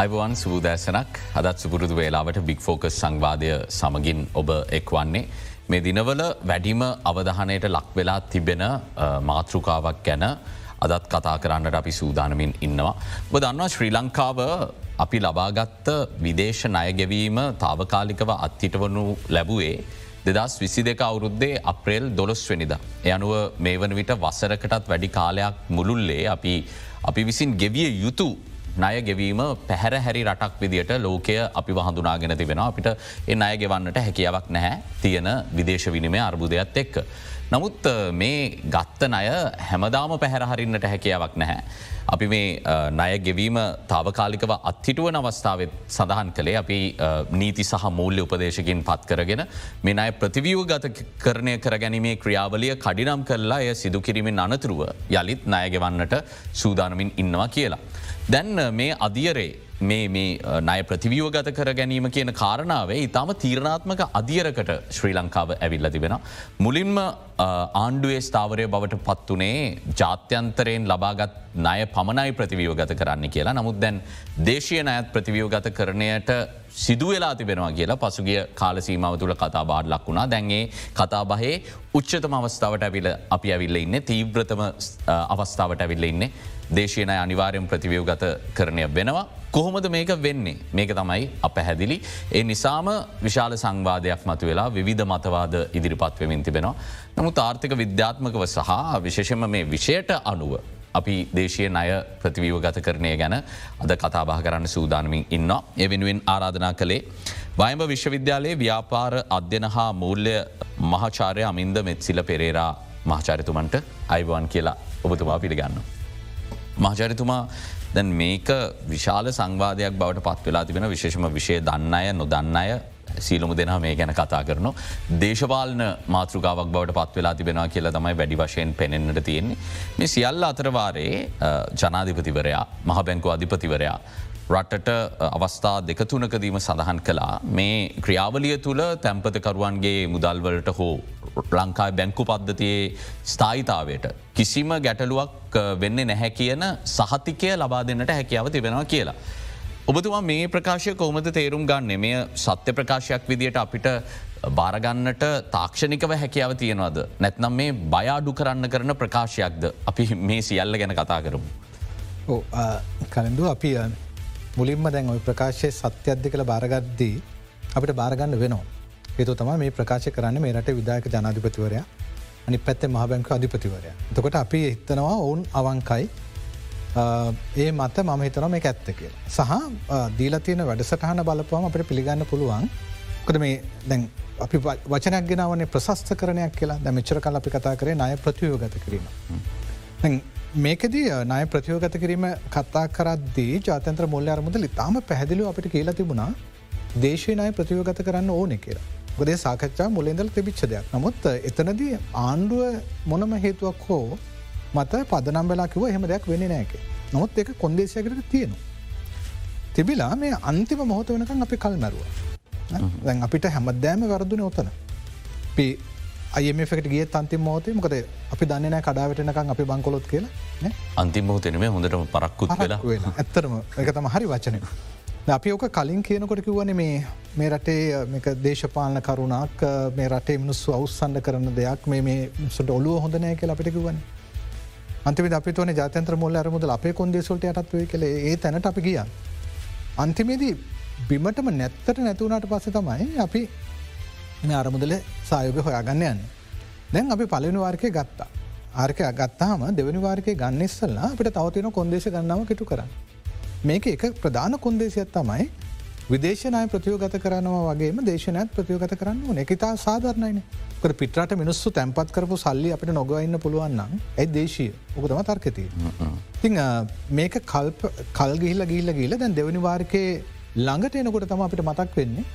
Ivan සූදෑසනක් අදත් සුපුරුදු වේලාවට බික් focus සංවාදය සමගින් ඔබ එක්වන්නේ. මේ දිනවල වැඩිම අවධහනයට ලක් වෙලා තිබෙන මාතෘකාවක් ගැන අදත් කතා කරන්නට අපි සූදානමින් ඉන්නවා. ඔබ දන්නවා ශ්‍රී ලංකාව අපි ලබාගත්ත විදේශ ණයගෙවීම තාවකාලිකව අත්හිටවනු ලැබුවේ දෙදස් විසි දෙක අවුරුද්දේ අප්‍රේල් දොළොස් වනිද. යනුව මේ වන විට වසරකටත් වැඩි කාලයක් මුළුල්ලේ අපි අපි විසින් ගෙවිය යුතු ණය ගෙවීම පැහැර හැරි රටක් විදිට ලෝකය අපි වහඳුනාගෙන තිබෙන අපිට එ අය ගෙවන්නට හැකියාවක් නැහැ තියෙන විදේශ විනිමය අර්බුදයක්ත් එක්ක. නමුත් මේ ගත්ත අය හැමදාම පැහැරහරින්නට හැකියාවක් නැහැ. අපි මේ ණය ගෙවීම තාවකාලිකව අත්හිටුවන අවස්ථාවත් සඳහන් කළේ අපි නීති සහ මූල්‍ය උපදේශකින් පත් කරගෙන මේ අය ප්‍රතිවියූ ගත කරණය කරගැනීමේ ක්‍රියාවලිය කඩිනම් කරලා එය සිදුකිරීමෙන් අනතුරුව යළිත් ණයගෙවන්නට සූදානමින් ඉන්නවා කියලා. දැන් මේ අදියරේ මේ මේ නය ප්‍රතිවියෝ ගත කර ගැනීම කියන කාරණාවේ ඉතාම තීරණාත්මක අධියරකට ශ්‍රී ලංකාව ඇවිල්ල තිබෙන. මුලින්ම ආණ්ඩුවේ ස්ථාවරය බවට පත්වනේ ජාත්‍යන්තරයෙන් ලබාගත් ණය පමණයි ප්‍රතිවියෝ ගත කරන්න කියලා නමුත් දැන් දේශය නයත් ප්‍රතිවියෝ ගත කරණයට සිදුවෙලා තිබෙනවා කියලා පසුගිය කාලසීමාව තුළ කතා බාඩ ලක් වුණා දැන්ගේ කතා බහේ උච්චතම අවස්ථාවට ඇවිල අපි ඇවිල්ල ඉන්න තීව්‍රතම අවස්ථාවට ඇවිල්ල ඉන්න දේශයනය අනිවාරයෙන් ප්‍රතිවියෝ ගත කරණය වෙනවා. කොහොමද මේක වෙන්නේ මේක තමයි අප හැදිලි. ඒ නිසාම විශාල සංවාධයක් මතු වෙලා විධ මතවාද ඉදිරිපත් වෙමින් තිබෙනවා. නමුත් ආර්ථික විද්‍යාත්මකව සහ විශේෂම මේ විෂයට අනුව අපි දේශය අය ප්‍රතිවීව ගත කරණය ගැන අද කතාබා කරන්න සූදානමින් ඉන්න. ඒ වෙනුවෙන් ආරාධනා කළේ. වයඹ විශ්වවිද්‍යාලයේ ව්‍යාපාර අධ්‍යන හා මූල්‍ය මහාචාරය අමින්ද මෙත්සිල පෙරේරා මහචාරිතුමන්ට අයිවන් කියලා ඔබතුමා පිළිගන්න. මහචරිතුමා දැන් මේක විශාල සංවාධයක් බවට පත් වෙලා තිබෙන විශේෂම විෂය දන්න අය නොදන්න අය සීලමු දෙනා මේ ගැන කතා කරන. දේශපාලන මාතෘකාවක් බවට පත් වෙලා තිබෙනවා කියලා තමයි වැඩි වශයෙන් පෙනෙන්න්නට තියෙන්නේ. මේ සියල්ල අතරවාරයේ ජනාධිපතිවරයා මහබැංකු අධිපතිවරයා රටට අවස්ථා දෙකතුනකදීම සඳහන් කළා මේ ක්‍රියාවලිය තුළ තැම්පතකරුවන්ගේ මුදල්වලට හෝ ලංකායි බැංකු පද්ධතියේ ස්ථායිතාවයට කිසිම ගැටලුවක් වෙන්න නැහැ කියන සහතිකය ලබා දෙන්නට හැකියාව තිබෙනවා කියලා. ඔබතුමා මේ ප්‍රකාශය කොමද තේරුම් ගන්න මේ සත්‍ය ප්‍රකාශයක් විදියට අපිට බාරගන්නට තාක්ෂණිකව හැකියාව තියෙනවද. නැත්නම් මේ බයාඩු කරන්න කරන ප්‍රකාශයක්ද අපි මේ සියල්ල ගැන කතා කරමු. කලඳු අපි මුලින්ම දැන් ඔයි ප්‍රකාශය සත්‍යද්දි කළ බාරගද්දී අපිට බාරගන්න වෙනවා. ඒතු තම මේ ප්‍රකාශ කරන්න මේ රට විදායක ජනාධිපතිවරයා අනි පැත්තේ මහබැංක අධිපතිවරයා. තකොට අපි හිතනවා ඔවුන් අවංකයි ඒ මත මම හිතන මේ ඇත්ත කියල. සහ දීලතියන වැඩසටහන බලපුවම අපට පිළිගන්න පුළුවන් කොද මේ දැන් අපි වචනයක් ගෙනවනේ ප්‍රශස්ත කරනයක් කියලා දැ මෙච්චර කල අපි කතා කරේ නය ප්‍රතියෝගත කිරීම. මේකදී නය ප්‍රතියෝගත කිරීම කතා කරද්දී ජාතන්ත්‍ර මුල්ල අරමුද ලිතාම පැහැදිලි අපිට කියලා තිබුණා දේශය නය ප්‍රතියෝගත කරන්න ඕනෙ කියලා. ගොදේ සාකච්ඡා මුලෙන්දල තිබිච්ච දෙයක් නමුත් එතනදී ආණ්ඩුව මොනම හේතුවක් හෝ මත පදනම් වෙලා කිව එහෙම දෙයක් වෙන නෑක නොත් එක කොන්දේශයකට තියෙනවා. තිබිලා මේ අන්තිම මොහොත වෙනකන් අපි කල් මැරුව. දැන් අපිට හැමදෑම වරදුන ඔතන. පි අයමකට ගේ අන්ති මෝතේ මොකද අපි දන්නන කඩාවටනකං අපි බංකොලොත් කියලා අන්තිම මෝතනම හොඳටම පරක්කුත් වෙලා ඇත්තරම එක තම හරි වචනය. අපි ඕක කලින් කියනකොට කිවන මේ මේ රටේ දේශපාලන කරුණක් මේ රටේ මිනිස්සු අවස්සන්න කරන දෙයක් මේ සට ඔලුව හොඳනය කියලා අපිට කිවන අන්තිම අපි තන ජාතන්ත්‍ර මුල්ල අරමුදල අපේ කොන්දේසොල්ට යටත්ව කළ ඒ තැනට අපි ගිය. අන්තිමේදී බිමටම නැත්තට නැතුවනට පස්ස තමයි අපි මේ අරමුදල සායෝග හොයාගන්න යන්න. දැන් අපි පලනු වාර්කය ගත්තා. ආර්කය ගත්තාම දෙවනි වාර්කය ගන්නස්සල්ලා අපිට තවතින කොන්දේශ ගන්නාව කිටු කරන්න. මේක එක ප්‍රධාන කොන්දේසියත් තමයි විදේශනය ප්‍රතියෝගත කරනවා වගේ දේශනයත් ප්‍රතියෝගත කරන්න ඕන. එකතා සාධරණයන. කට පිටට මිනිස්සු තැන්පත් කරපු සල්ලි අපිට නොගවන්න පුළුවන්නම් ඇයි දේශය. ඕකතම තර්කති. ති මේක කල්ප කල්ගිහිල්ල ගිල්ල ගීල දැන් දෙවනි වාර්කය ළඟට එනකොට තම අපිට මතක් වෙන්නේ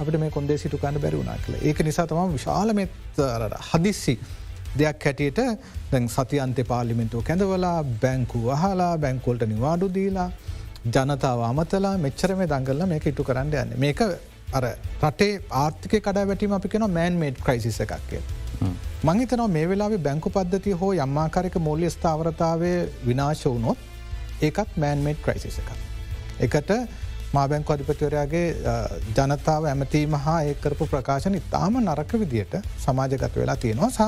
අපිට මේ කොන්දේ සිටු කන්න බැරිවුණනා කළ ඒක නිසා තම විශාලමත් හදිස්සි දෙයක් හැටියට දැන් සතියන්තය පාලිමින්තුව කැඳවලා බැංකු අහලා බැංකුවල්ට නිවාඩු දීලා ජනතාව අමතලා මෙච්චර මේ දංගල්ල මේක ඉටු කරන්න යන්න. මේක අර රටේ ආර්ථික කඩා වැටීම අපි කෙන මෑන් මේඩ් ක්‍රයිසිස එකක්ය. මංහිතනව මේ වෙලාවේ බැංකු පද්ධති හෝ යම්මාකාරක මූල්‍ය ස්ථාවරතාවය විනාශ වුණොත් ඒකත් මෑන් මේඩ් ක්‍රයිසිස එකක්. එකට මාබැංක අධිපතිවරයාගේ ජනතාව ඇමතීම හා ඒකරපු ප්‍රකාශන ඉතාම නරක විදියට සමාජගත වෙලා තියෙනවා. සහ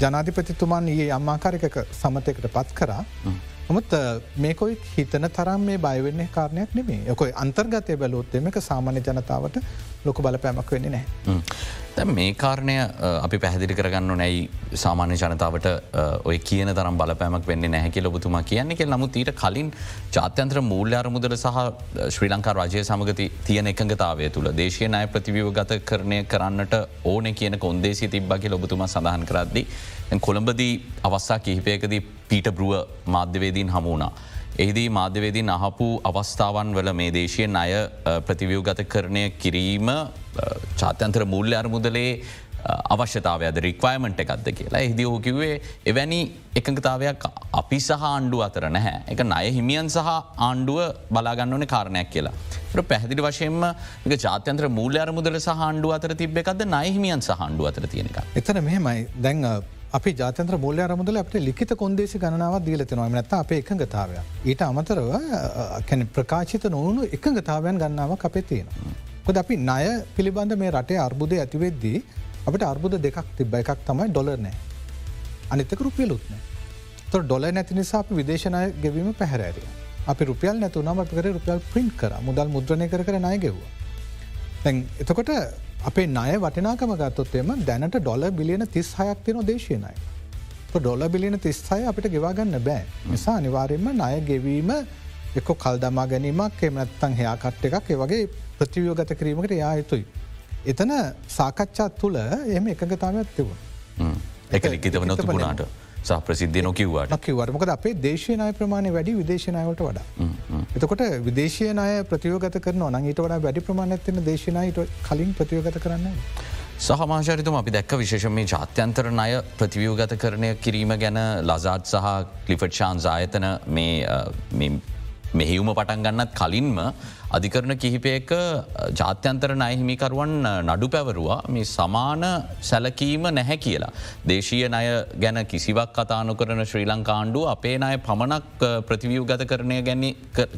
ජනාධිපතිතුමන් ඒ අම්මාකාරිකක සමතයකට පත් කරා නමුත් මේකොයි හිතන තරම් මේ බයවෙන්නේ කාරණයක් නෙමේ යකොයි අන්තර්ගතය බැලොත් එම එක සාමාන්‍ය ජනතාවට ලොක බලපෑමක් වෙන්නේ නෑ. මේ කාරණය අපි පැහදිලි කරගන්න නැයි සාමාන්‍ය ජනතාවට ඔය කියන තරම් බලපෑමක් වෙන්න නැහැකි ලොබතුමා කියන්නේ කෙල් නමුත් ඊට කලින් ජාත්‍යන්ත්‍ර මූල්‍ය අරමුදල සහ ශ්‍රී ලංකා රජය සමගති තියෙන එකඟතාවය තුළ දේශය නය ප්‍රතිවිව ගත කරණය කරන්නට ඕන කියන කොන්දේසි තිබ්බගේ ලොබතුමා සඳහන් කරද්දි. කොළඹදී අවස්සා කිහිපයකදී පීට බරුව මාධ්‍යවේදීන් හමුණා. එහිදී මාධ්‍යවේදීන් අහපු අවස්ථාවන් වල මේ දේශයෙන් අය ප්‍රතිවියවගත කරණය කිරීම චාත්‍යන්තර මුල්්‍ය අරමුදලේ අවශ්‍යතාවයද රික්වයමට එකක්ද කියලා එහිදි හෝකිවේ එවැනි එකඟතාවයක් අපි සහ ආණ්ඩුව අතර නැහැ එක නය හිමියන් සහ ආණ්ඩුව බලාගන්නවන කාරණයක් කියලා. පැහදිලි වශයෙන්ම එක ජාත්‍යන්ත්‍ර මූල්‍ය අරමුදල සහ ආණ්ඩුව අතර තිබ්බෙකක්ද නයහිමියන් සහ ආණ්ඩුව අතර තියෙනක. එතන මෙහෙමයි දැන් අපි ජාතන්ත්‍ර මුල්‍ය අරමුදල අපට ලිත කොන්දේසි ගණනාව දීලතිනවා නැත අප එකඟතාවය. ඊට අමතරව කැන ප්‍රකාශිත නොවුණු එකඟතාවයන් ගන්නාව අපේ තියෙන. කොද අපි ණය පිළිබඳ මේ රටේ අර්බුදය ඇතිවෙද්දී අපට අර්බුද දෙකක් තිබ්බ එකක් තමයි ඩොලර් නෑ. අනිතක රුපියලුත්නෑ. තො ඩොල නැති නිසා අපි විදේශනය ගෙවීම පැහැරෑරිය. අපි රුපියල් නැතුනම අපි කර රුපියල් ප්‍රින්් කර මුදල් මුද්‍රණය කර කර නය ගෙව්වා. තැන් එතකොට අපේ ණය වටිනාකම ගත්තොත්තේම දැනට ඩොල බිලියන තිස් හයක් තින දේශයනයි. ඩොල බිලියන තිස්හය අපිට ගෙවාගන්න බෑ. නිසා අනිවාරෙන්ම ණය ගෙවීම එක කල් දමා ගැනීමක් එමනත්තං හයාකට් එකක් වගේ ප්‍රතිවියෝගත කිරීමකට යා යුතුයි. එතන සාකච්ඡාත් තුළ එම එකගතාවයක් තිබුණ. එක ලිකිතව නොතිබුණාට. සහ ප්‍රසිද්ධ නොකිව්වාට කිවට මොකද අපේ දේශනය ප්‍රමාණය වැඩි විදේශනයවට වඩා. එතකොට විදේශයනය ප්‍රතියෝගත කරන නං ඊට වඩා වැඩි ප්‍රමාණයත්තින දේශනයට කලින් ප්‍රතියෝගත කරන්න. සහමාශරිතුම අපි දැක්ක විශේෂ මේ ජාත්‍යන්තර අය ප්‍රතිවියෝගත කරණය කිරීම ගැන ලසාත් සහ කලිෆට් ශාන්ස් ආයතන මෙහෙවුම පටන් ගන්නත් කලින්ම අධිකරන කිහිපයක ජාත්‍යන්තර නයහිමිකරුවන් නඩු පැවරවා මේ සමාන සැලකීම නැහැ කියලා. දේශීය නය ගැන කිසිවක් කතානු කරන ශ්‍රී ලංකාණ්ඩු අපේ අය පමණක් ප්‍රතිවියූ ගත කරණය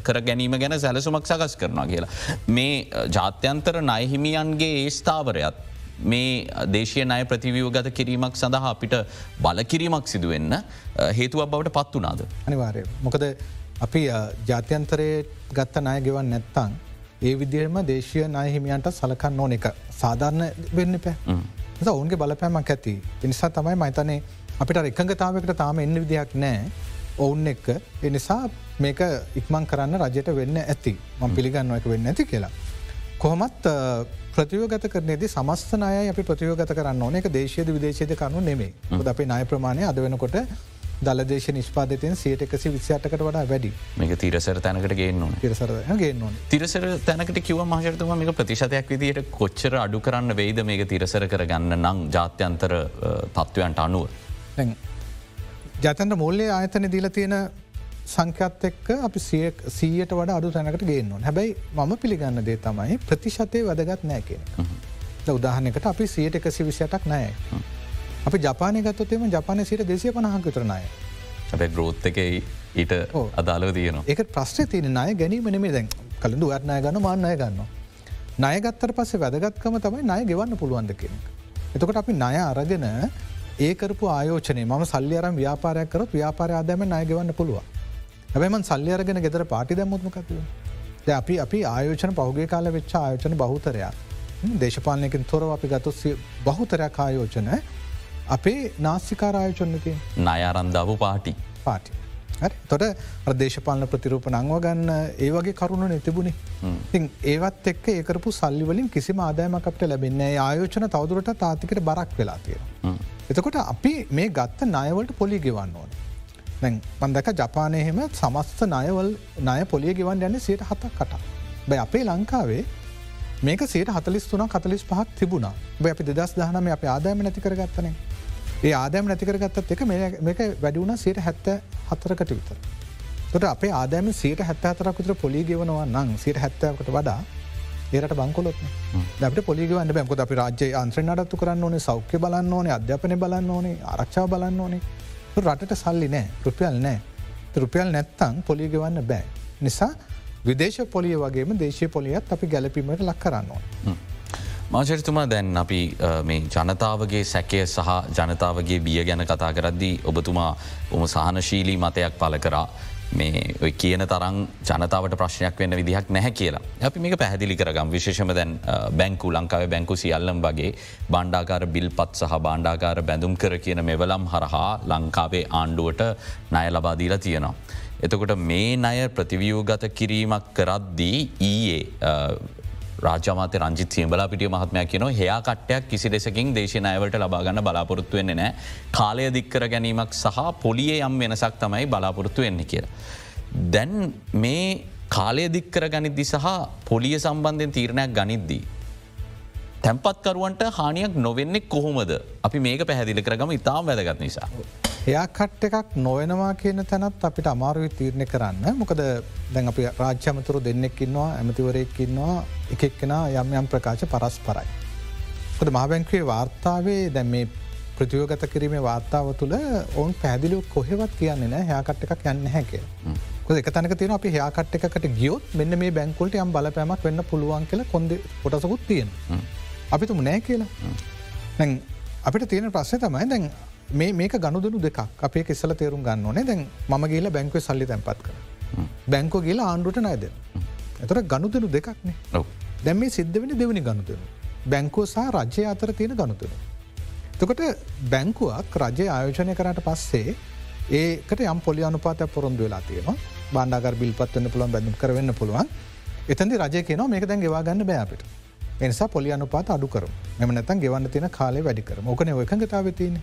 කර ගැනීම ගැන සැලසුමක් සකස් කරනවා කියලා. මේ ජාත්‍යන්තර නයහිමියන්ගේ ඒ ස්ථාවරයත් මේ දේශය නය ප්‍රතිවියූ ගත කිරීමක් සඳහා අපිට බලකිරීමක් සිදුවෙන්න හේතුවක් බවට පත් වනාද. අනිවාරය. මොකද අපි ජාත්‍යන්තරයේ ගත්ත ණය ගෙවන් නැත්තං ඒ විදිහම දේශය නායහිමියන්ට සලකන්න ඕන එක. සාධාරණ වෙන්න පෑ ඔවුන්ගේ බලපෑමක් ඇති. එනිසා තමයි මයිතනේ අපිට එකඟතාවකට තාම එන්න විදියක් නෑ ඔවුන් එක්ක. එනිසා මේක ඉක්මං කරන්න රජයට වෙන්න ඇති. මං පිළිගන්න එක වෙන්න ඇති කියලා. කොහොමත් ප්‍රතියෝගත කරනේද සමස්ථනය අපි ප්‍රතියෝගත කරන්න ඕන. එක දේශයද විදේශයද කරනු නෙමේ ද අපි නාය ප්‍රමාණය අද වෙනකොට දලදේශ නිෂ්පාදතයෙන් සියට එකසි විසිටකට වඩා වැඩි මේක තිරසර තැනකට ගේන්න තිරසර ගේන්න තිරසර තැනකට කිව මහරතුම මේක ප්‍රතිශතයක් විදියට කොච්චර අඩු කරන්න වෙයිද මේක තිරසර කරගන්න නම් ජාත්‍යන්තර තත්ත්වයන්ට අනුව. ජතන්ට මුල්ලේ ආයතන දීල තියෙන සංකත් එක්ක අපි සීයට වඩ අඩු තැනකට ගේන්නවා හැබැයි මම පිළිගන්න දේ තමයි ප්‍රතිශතය වැදගත් නෑ කියෙන. උදාහනකට අපි සියට එකසි විසියටක් නෑ. අපි ජපානය ගත්තොතේම ජපානය සිට දෙසිය පනහක් විතරනය. ඇැ ග්‍රෝත් එක ඊට අදාලව තියනවා. ඒක ප්‍රශ්ය තියෙන අය ගැනීම නෙමේ දැන් කළඳු වත්නය ගන්න මාන්නය ගන්න. නයගත්තර පස්සේ වැදගත්කම තමයි නය ගෙවන්න පුළුවන්ද කෙනෙක්. එතකොට අපි නය අරගෙන ඒකරපු ආයෝචනය ම සල්ලි අරම් ව්‍යාපාරයක් කරත් ව්‍යාපාර ආදෑම නය ගෙවන්න පුළුව. හැබැමන් සල්ලි අරගෙන ගෙදර පාටි දැමුත්මකතිව. අපි අපි ආයෝචන පහුගේ කාල වෙච්ච ආයෝචන බහුතරයක්. දේශපාලනයකින් තොරව අපි ගතු බහුතරයක් ආයෝචන අපේ නාස්සිකාරායචොන්නති නයාරන්දාව පාටි. පාටි. තොට ප්‍රදේශපාලන ප්‍රතිරූප නංව ගන්න ඒ වගේ කරුණු නැතිබුණේ ති ඒවත් එක්ක ඒකරපු සල්ලිවලින් කිසි ආදායමකට ලැබෙන්නේ ආයෝචන තවදුරට තාතිකට බරක් වෙලා තියෙන. එතකොට අපි මේ ගත්ත නයවලට පොලි ගෙවන්න ඕන. දැන් මන්දක ජපානයහෙම සමස්ත නයවල් නය පොලිය ගෙවන් යන්න සයට හතක් කට. බැ අපේ ලංකාවේ මේක සේට හතලිස් තුන කතලිස් පහක් තිබුණා. බ අපි දෙදස් දානම අප ආදායම නැති කරගත්තනේ ඒ ආදෑම නැතිකරගත්තත් එක මේක වැඩිවුණ සයට හැත්ත හතරකට විතර. තොට අපේ ආදෑම සයට හැත්ත අතරක් විතර පොලි ගෙවනවා නං සයට හැත්තකට වඩා ඒට බංකොලොත් ලට පොලිගවන්න බැකොද අපි රාජ්‍ය අන්ත්‍ර නඩත්තු කරන්න ඕනේ සෞඛ්‍ය බලන්න ඕනේ අධ්‍යාපනය බලන්න ඕනේ ආරක්ෂාව බලන්න ඕනේ. රටට සල්ලි නෑ රුපියල් නෑ. රුපියල් නැත්තං පොලිගෙවන්න බෑ. නිසා විදේශ පොලිය වගේම දේශය පොලියත් අපි ගැලපීමට ලක් කරන්නවා. මාචරිතුමා දැන් අපි මේ ජනතාවගේ සැකය සහ ජනතාවගේ බිය ගැන කතා කරද්දී ඔබතුමා උම සහනශීලී මතයක් පල කරා මේ ඔය කියන තරම් ජනතාවට ප්‍රශ්නයක් වෙන්න විදිහක් නැහැ කියලා. අපි මේක පැහදිලි කරගම් විශේෂම දැන් බැංකු ලංකාව බැංකු සියල්ලම් වගේ බණ්ඩාකාර බිල් පත් සහ බණ්ඩාකාර බැඳුම් කර කියන මෙවලම් හරහා ලංකාවේ ආණ්ඩුවට නය ලබාදීලා තියෙනවා. එතකොට මේ අය ප්‍රතිවියූගත කිරීමක් කරද්දී ඊයේ රාජමාත රංජිත් සියඹලා පිටිය මහත්මයක් කියන හයා කට්ටයක් කිසි දෙසකින් දේශනයවට ලබාගන්න බලාපොරොත්තු වෙන්නේ නෑ කාලය දික්කර ගැනීමක් සහ පොලිය යම් වෙනසක් තමයි බලාපොරොත්තු වෙන්න කිය. දැන් මේ කාලය දික්කර ගනිද්දි සහ පොලිය සම්බන්ධයෙන් තීරණයක් ගනිද්දී. තැන්පත්කරුවන්ට හානියක් නොවෙන්නේ කොහොමද අපි මේක පැහැදිලි කරගම ඉතාම් වැදගත් නිසා. එයා කට් එකක් නොවෙනවා කියන තැනත් අපිට අමාරුවි තීරණය කරන්න මොකද දැන් අපි රාජ්‍යමතුරු දෙන්නෙක් ඉන්නවා ඇමතිවරයෙක් ඉන්නවා එකෙක්කෙන යම් යම් ප්‍රකාශ පරස් පරයි. ොද මහබැංකවේ වාර්තාවේ දැන් මේ ප්‍රතියෝගත කිරීමේ වාර්තාව තුළ ඔවුන් පැදිලිව කොහෙවත් කියන්නේ නෑ හයාකට එකක් යන්න හැකිය. එක තනක තියෙන අපි හයාකට එකට ගියොත් මෙන්න මේ බැංකුලට යම් බලපෑමක් වෙන්න පුළුවන් කියල කොඳ කොටසකුත් තියෙන. අපිතුම නෑ කියලා. අපිට තියෙන ප්‍රශ්ය තමයි දැන් මේක ගණුදනු දෙක් අපේ කෙසල තේරුම් ගන්න ඕනේ. දැන් ම ගේල බැංකුව සල්ලි තැන්පත් කර. බැංකෝ ගේලා ආණ්ඩුට නයිද ඇතර ගණුදනු දෙකක්නේ. දැම් මේ සිද්ධ වෙන දෙවනි ගණුදනු බැංකෝ සහ රජ්‍ය අතර තියෙන ගණුතුන. තකොට බැංකුවක් රජය ආයෝජනය කරට පස්සේ ඒකට යම් පොලි අනුපාත පොරොන්දු වෙලා තියෙනවා. බාණ්ඩාගර බිල්පත්වන්න පුළුවන් බැඳම් කරවෙන්න පුළුවන්. එතන්දි රජය කියනවා මේක දැන් ගෙවා ගන්න බෑපිට එනිසා පොලි අනුපාත අඩු කර මෙම නැතන් ගෙවන්න තියෙන කාලේ වැඩි කර ඕකන ඔයකගතාව තියෙන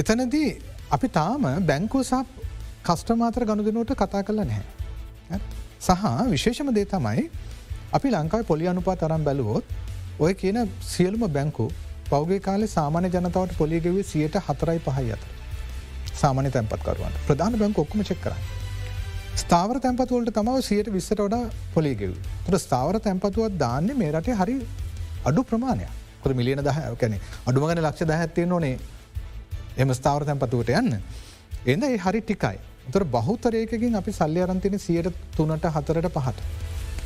එතනදී අපි තාම බැංකෝ සහ කස්ටමාතර ගණුදනුවට කතා කරලා නැහැ. සහ විශේෂම දේ තමයි අපි ලංකායි පොලි අනුපා තරම් බැලුවොත් ඔය කියන සියලුම බැංකු පෞගේ කාලේ සාමාන්‍ය ජනතාවට පොලිගෙවේ සියයට හතරයි පහයි අත. සාමාන්‍ය තැන්පත්කරුවන්ට ප්‍රධාන බැංක ඔක්කම චෙක් කර. ස්ථාවර තැන්පතුවලට තමාව සියයට විස්සට වඩා පොලිගෙව. තුට ස්ථාවර තැන්පතුවත් දාන්නේ මේ රටේ හරි අඩු ප්‍රමාණය ො මිලියන දහ කැනෙ අඩුමගන ලක්ෂ දහැත්තිය නොනේ එම ස්ථාවර තැන්පතුවට යන්න. එඳ ඒ හරි ටිකයි. තොර බහුතරයකින් අපි සල්ලි අරන්තින සියයට තුනට හතරට පහට.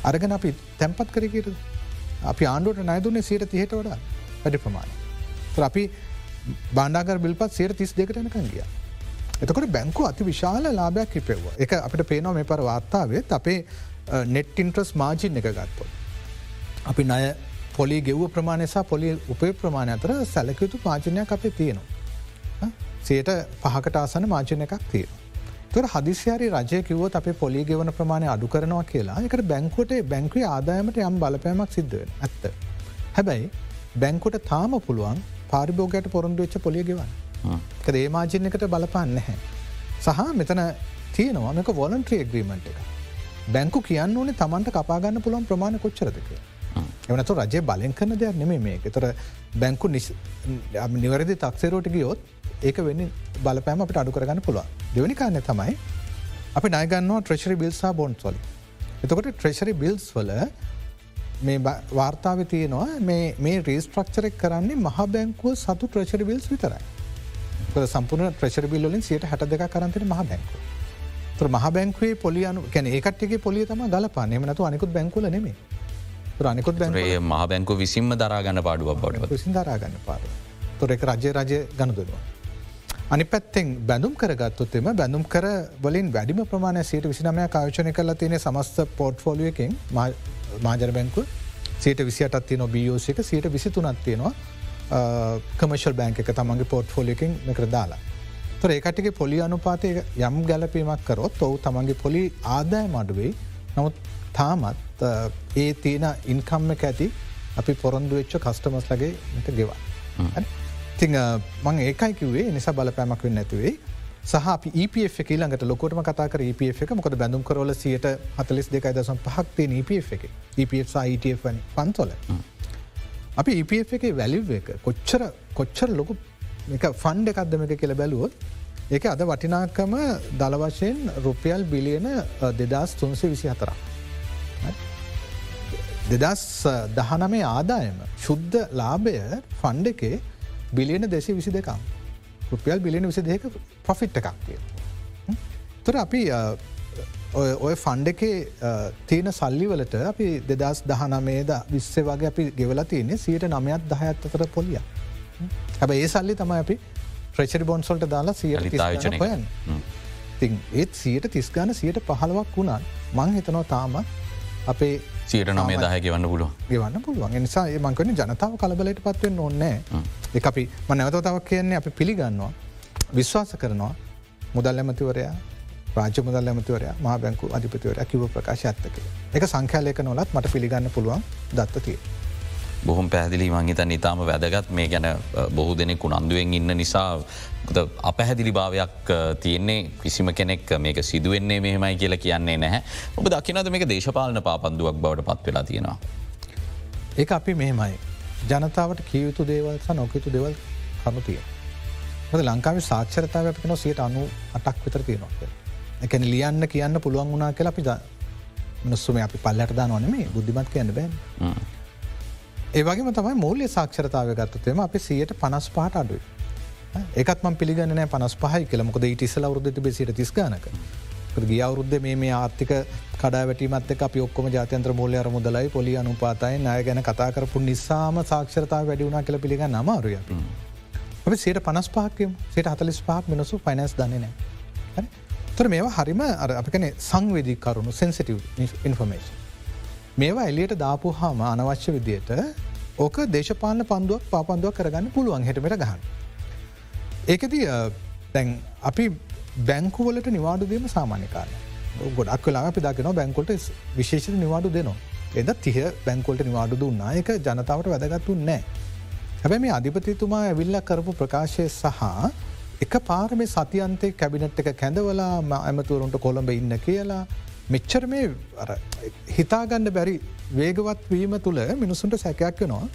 අරගෙන අපි තැන්පත් කරකට අපි ආණ්ඩුවට නයදුන්නේ සීට තිහට වඩා වැඩි ප්‍රමාණ. අපි බාණ්ඩාගර බිල්පත් සේර තිස් දෙකටනකන් ගිය. එතකොට බැංකු අති විශාල ලාභයක් කිපෙව්ව එක අපිට පේනවා මේ පර වාර්තාවත් අපේ නෙට් ඉන්ට්‍රස් මාජින් එක ගත්පො. අපි නය පොලි ගෙව්ව ප්‍රමාණයසා පොලි උපේ ප්‍රමාණ අතර සැලකයුතු පාචනයක් අපේ තියෙනවා. සයට පහකට ආසන මාජන එකක් තියෙන. තුර හදිසියාරි රජය කිවොත් අප පොලි ගෙවන ප්‍රමාණය අඩු කරනවා කියලා එකට බැංකුවට බැංකුව ආදායමට යම් බලපෑමක් සිද්ධුවෙන් ඇත්ත. හැබැයි බැංකුට තාම පුළුවන් පාරිභෝගයට පොරොන්දු වෙච්ච පොලිය ගෙවන්න. ඒ මාජනකට බලපාන්න නැහැ. සහ මෙතන තියෙනවා මේක වොලන්ට්‍රිය ග්‍රීමට එක. බැංකු කියන්න ඕනේ තමන්ට කපාගන්න පුළුවන් ප්‍රමාණ කොච්චරදක. එවනතු රජය බලෙන් කරන දෙයක් නෙමේ මේ තොර බැංකු නිවැරදි තක්සේරෝට ගියොත් ඒක වෙන්න බලපෑම අපට අඩු කරගන්න පුළුව දෙවනි කාරණය තමයි අපි නයගන්නවා ට්‍රෙශරි බිල්සා බොන්් සොලි එතකොට ට්‍රෙශරි බිල්ස් වල මේ වාර්තාව තියෙනවා මේ රීස්ට්‍රක්චරෙක් කරන්නේ මහ බැංකුව සතු ට්‍රෙශරි බිල්ස් විතරයි. සම්පූර්ණ ට්‍රෙශරි බිල්ලින් සියට හැට දෙක කරන්තන මහ බැංකුව. මහ බැංකුවේ පොලියනු කැන ඒකටගේ පොලිය තම ගලපා නෙමනතු අනිකුත් බැංකුල නෙමේ රනිකුත් බැේ මහ බැංකු විසින්ම දරාගන්න පාඩුවක් බඩ විසින් දරාගන්න පාඩු තොරෙක රජය රජය ගණදුවා. අනි පැත්තෙන් බැඳුම් කරගත්තුත්තෙම බැඳුම් කර වලින් වැඩිම ප්‍රමාණය සීට විසිනමය කායචනය කල තියෙන සමස්ත පෝට්ෆෝලියකින් මාජර බැංකු සීට විසියටත් තියන බියෝසික සීට විසි තුනත් තියෙනවා කමර්ශල් බෑන්ක එක තමන්ගේ පෝට්ෆෝලියකින් මෙකර දාලා. තොර ඒකටිගේ පොලි අනුපාතය යම් ගැලපීමක් කරොත් ඔවු තමන්ගේ පොලි ආදාය මඩුවෙයි නමුත් තාමත් ඒ තියෙන ඉන්කම්ම ඇති අපි පොරොන්දු වෙච්ච කස්ටමස් ලගේ එක ගෙවා. ති මං ඒකයි කිවේ නිසා බලපෑමක් වෙන්න ඇතුවේ සහ EPF එක ළඟට ලොකොටම කතා කර EPF එක. මොකද බැඳුම් කරවල සියට හතලිස් දෙකයි දසම් පහක්තේ EPF එක. EPF ITF පන්තොල අපි EPF එක වැලිව් එක කොච්චර කොච්චර ලොකු ෆන්ඩ එකක්දම එක කියල බැලුවොත් ඒක අද වටිනාකම දළවශයෙන් රුපියල් බිලියන දෙදස් තුන්සේ විසි හතරක්. දෙදස් දහනමේ ආදායම ශුද්ධ ලාභය ෆන්ඩ එකේ බිලියන දෙසේ විසි දෙකම් රුපියල් බිලියන විසි දෙක පොෆිට් එකක් කිය. තුර අපි ඔය ෆන්ඩ එකේ තියෙන සල්ලිවලට අපි දෙදස් දහනමේද විස්සේ වගේ අපි ගෙවල තියන්නේ සියට නමයත් දහයත් අතර පොලිය හැබ ඒ සල්ලි තමයි අපි ප්‍රචරි බොන්සොල්ට දාලා සියට හොයන් ති ඒත් සියට තිස්ගාන සියට පහලවක් වුණත් මං හිතනෝ තාම අපේ සියට නමේ දාහ ගවන්න පුලුව ගවන්න පුළුවන්. නිසා මංකන ජනතාව කලබලට පත්වෙන් ඕන්නෑ එක අපි මනවතතාවක් කියන්නේ අපි පිළිගන්නවා විශ්වාස කරනවා මුදල් ඇමතිවරයා රාජ මුදල් ඇමතිවරයා මහ බැංකු අධිපතිවරයා කිව ප්‍රකාශ ඇත්තක එක සංඛ්‍යාලයක නොලත් මට පිළිගන්න පුළුවන් දත්තතිය. බොහොම පැදිලි මංහිත නිතාම වැදගත් මේ ගැන බොහෝ දෙනෙක් උනන්දුවෙන් ඉන්න නිසා අපැහැදිලි භාවයක් තියන්නේ කිසිම කෙනෙක් මේක සිදුවෙන්නේ මෙහෙමයි කියලා කියන්නේ නැහැ ඔබ දකිනද මේක දේශපාලන පාපන්දුවක් බවට පත් වෙලා තියෙනවා. ඒ අපි මෙහෙමයි ජනතාවට කියයුතු දේවල් සහ නොකයුතු දෙවල් කනුතිය. ලංකාව සාක්ෂරතාව අපින සියට අනු අටක් විතර තියෙනවා. එකන ලියන්න කියන්න පුළුවන් වුණනා කියලා අපි මනස්සුම අපි පල්ලට දා නොනේ බුද්ධිමත් කියන්න බැන්. ඒවගේ තමයි මූල්‍ය සාක්ෂරතාව ගත්තතේම අපි සියයට පනස් පහට අඩුයි. එකත් ම පිළිගන්න පනස් පහයි කියලමොද ඉටිසල අවරුද්ධ බෙසිට තිස්ගානක. ගිය අවරුද්ධ මේ ආර්ථික කඩාවැටීමත් අප ඔක්කොම ජාතන්ත්‍ර මූලය අර මුදලයි පොලි අනුපාතයි නය ගැන කතා කරපු නිසාම සාක්ෂරතාව වැඩිුණනා කළ පිළිගන්න අමාරුය. අප සේට පනස් පාකම සේට හතලිස් පාක් මිනිසු ෆයිනස් දන්නේ නෑ. තොර මේවා හරිම අර අපිකන සංවේදී කරුණු සෙන්සිටව් ඉන්ෆර්මේෂන්. මේවා එලියට දාපු හාම අනවශ්‍ය විදියට ඕක දේශපාලන පන්දුවක් පාපන්දුවක් කරගන්න පුළුවන් හෙටමට ගහන්න. ඒකද දැන් අපි බැංකුවලට නිවාඩුදීම සාමාන්‍යකාල ගොඩක් වෙලා අපි දකින බැංකොල්ට විශේෂ නිවාඩු දෙනවා. එද තිහ බැංකොල්ට නිවාඩු දුන්නා එක ජනතාවට වැදගත්තු නෑ. හැබැ මේ අධිපතිතුමා ඇවිල්ල කරපු ප්‍රකාශය සහ එක පාර මේ සතියන්තේ කැබිනට් එක කැඳවලා ඇමතුවරුන්ට කොළඹ ඉන්න කියලා මෙච්චර මේ හිතාගන්න බැරි වේගවත් වීම තුළ මිනිසුන්ට සැකයක් වෙනවා.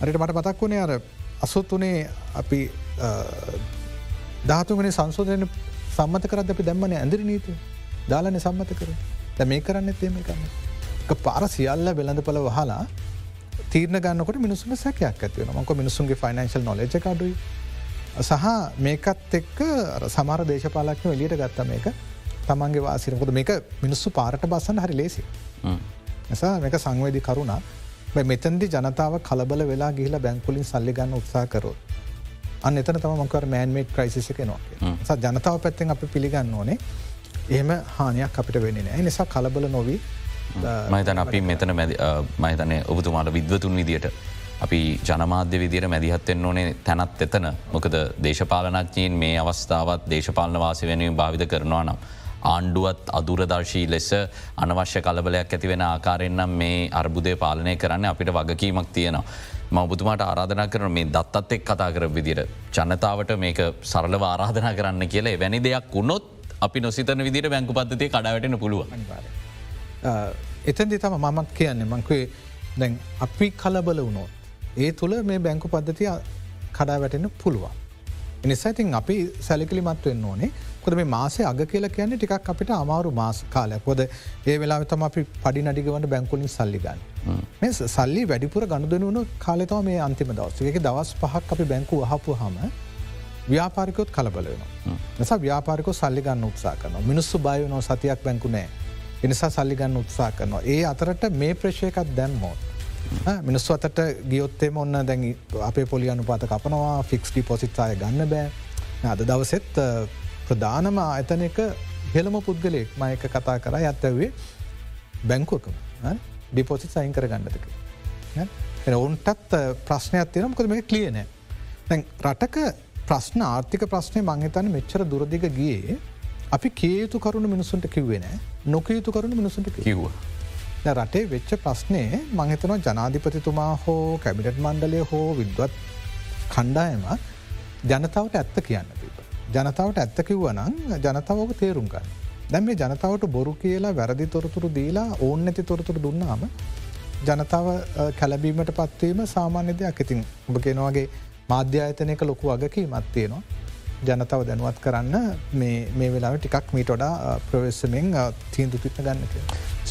අරට මට පතක් වුණේ අර අසොත් වනේ අපි ධාතුවනේ සංසෝධන සම්මත කරත් අපි දැම්මන ඇඳරි නීති. දාලන සම්මත කර. ද මේ කරන්න තේම කරන්න. පාර සියල්ල වෙළඳ පල වහලා තීරණ ගන්නකොට මිනිසුම සැකයක් ඇතිවෙන මක මිනිසුන්ගේ ෆයිනන්ශල් නොලජ අඩුයි. සහ මේකත් එක්ක සමර දේශපාලක්ම එලියට ගත්ත මේක. තමන්ගේ වාසිරකොද මේක මිනිස්සු පාරට බස්සන්න හරි ලේසි. නිසා මේක සංවේදි කරුණා. මෙතන්දි ජනතාව කලබල වෙලා ගිහිලා බැංකුලින් සල්ලිගන්න උත්සා කරොත්. අන්න එතන තම මකර මෑන්මේට් ක්‍රයිසික නවා ස ජනතාව පැත්තෙන් අප පිළිගන්න ඕනේ. එහෙම හානියක් අපිට වෙන්නේ නෑ නිසා කලබල නොවී මහිතන අපි මෙතන මහිතනය ඔබතුමාට විද්වතුන් විදියට අපි ජනමාධ්‍ය විදිර මැදිහත්වෙන් ඕනේ තැනත් එතන. මොකද දේශපාලනඥයෙන් මේ අවස්ථාවත් දේශපාලන වාසි වෙනුවෙන් භාවිත කරනවා නම්. ආණ්ඩුවත් අදුරදර්ශී ලෙස අනවශ්‍ය කලබලයක් ඇතිවෙන ආකාරෙන්න්නම් මේ අර්බුදය පාලනය කරන්න අපිට වගකීමක් තියෙනවා. මවබතුමාට ආරාධනා කරන මේ දත්තත් එක් කතා කර විදිර ජනතාවට මේක සරල ආරාධනා කරන්න කියලා වැනි දෙයක් වුණොත් අපි නොසිතන විදිර බැංකු පද්ධතිය කඩාවටන පුළුව. එතන්දි තම මමත් කියන්නේ මංකවේ දැන් අපි කලබල වුණොත් ඒ තුළ මේ බැංකු පද්ධතිය කඩා වැටෙන පුළුවන්. එනිසාඉතින් අපි සැලිකලි මත්වෙන්න ඕනේ කොද මේ මාසේ අග කියලා කියන්නේ ටිකක් අපිට අමාරු මාස කාලයක් ොද ඒ වෙලාතම අපි පඩි නඩිගවන්න බැංකුලින් සල්ලිගන්න. මේ සල්ලි වැඩිපුර ගණුදනුවන කාලතව මේ අන්තිම දවසක දවස් පහක් අපි බැංකු අහපු හම ව්‍යාපාරිකොත් කලබලයන. නිසා ව්‍යාපාරික සල්ලිගන්න උත්සා කරන මිනිස්සු බයනෝ සතියක් බැංකු නෑ. එනිසා සල්ලිගන්න උත්සා කරනවා. ඒ අතරට මේ ප්‍රශයකත් දැන්මෝත්. මිනිස්සු අතට ගියොත්තේම ඔන්න දැන් අපේ පොලි අනුපාත කපනවා ෆික්ස් ඩිපොසිට්සාය ගන්න බෑ අද දවසෙත් ප්‍රධානම එක හෙළම පුද්ගලෙක් මයක කතා කර. ඇත්තවේ බැංකුවකම. ඩිපොසිට සයින් කර ගන්නදක ඔවුන්ටත් ප්‍රශ්නයක් තියෙන කොද මේ කලියනෑ තැන් රටක ප්‍රශ්න ආර්ථික ප්‍රශ්නය මංහිතන්න මෙච්චර දුරදිග ගියේ අපි කේයුතු කරුණු මිනිසුන්ට කිව්වෙන නොකයුතු කරුණු මිනිසුන්ට කිව්වා. රටේ වෙච්ච ප්‍රශ්නය මංහිතනවා ජනාධිපතිතුමා හෝ කැබිටත් මණ්ඩලය හෝ විද්වත් කණ්ඩායම ජනතාවට ඇත්ත කියන්න තිබ. ජනතාවට ඇත්ත කිව්වනං ජනතාවක තේරුම් ගන්න. දැම් මේ ජනතාවට බොරු කියලා වැරදි තොරතුරු දීලා ඕන්න ඇති තොරතුරු දුන්නාම ජනතාව කැලබීමට පත්වීම සාමාන්‍ය දෙයක් ඉතින් ඔබ කෙනවාගේ මාධ්‍යායතනයක ලොකු වගකී මත්තියනවා. ජනතාව දැනුවත් කරන්න මේ වෙලාව ටිකක් මීට වඩා ප්‍රවේශමෙන් තීන්දු තිත්න ගන්න කිය.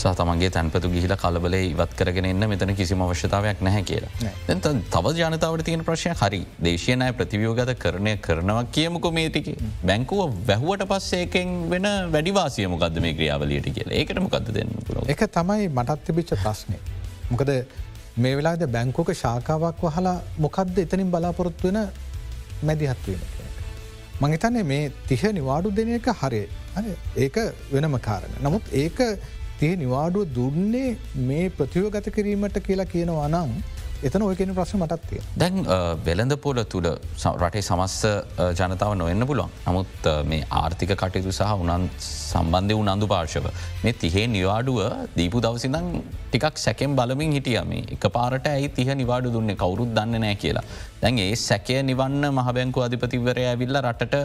සාතමගේ තැන්පතු ගිහිල කලබල ඉවත් කරගෙන එන්න මෙතන කිසිම අවශ්‍යතාවයක් නැහැ කියලා. දැත තව ජනතාවට තියෙන ප්‍රශ්ය හරි දේශයනය ප්‍රතිවියෝගත කරණය කරනවා කියමුක මේටික බැංකුව වැැහුවට පස්සේකෙන් වෙන වැඩිවාසියමකක්ද මේ ක්‍රියාවලියට කියලා ඒකට මොකක්ද දෙන්න එක තමයි මටත් තිබිච්ච ප්‍රශ්නය. මොකද මේ වෙලාද බැංකෝක ශාකාවක් වහලා මොකක්ද එතනින් බලාපොරොත්තු වෙන මැදිහත්වීම. මංහිතන්නේ මේ තිහ නිවාඩු දෙන එක හරේ ඒක වෙනම කාරණ. නමුත් ඒක තිය නිවාඩුව දුන්නේ මේ ප්‍රතිවගත කිරීමට කියලා කියනවා නම් එතන ඔය කියෙන ප්‍රශ්න මටත්තිය. දැන් වෙළඳ පොල තුළ රටේ සමස්ස ජනතාව නොවෙන්න පුලොන් නමුත් මේ ආර්ථික කටයුතු සහ උනන් සම්බන්ධය උනන්දු පාර්ශව. මේ තිහේ නිවාඩුව දීපු දවසිදන් ටිකක් සැකෙන් බලමින් හිටියම එක පාරට ඇයි තිහ නිවාඩු දුන්නේ කවුරුත් දන්න නෑ කියලා. දැන් ඒ සැකය නිවන්න මහබැංකු අධිපතිවරය ඇවිල්ල රටට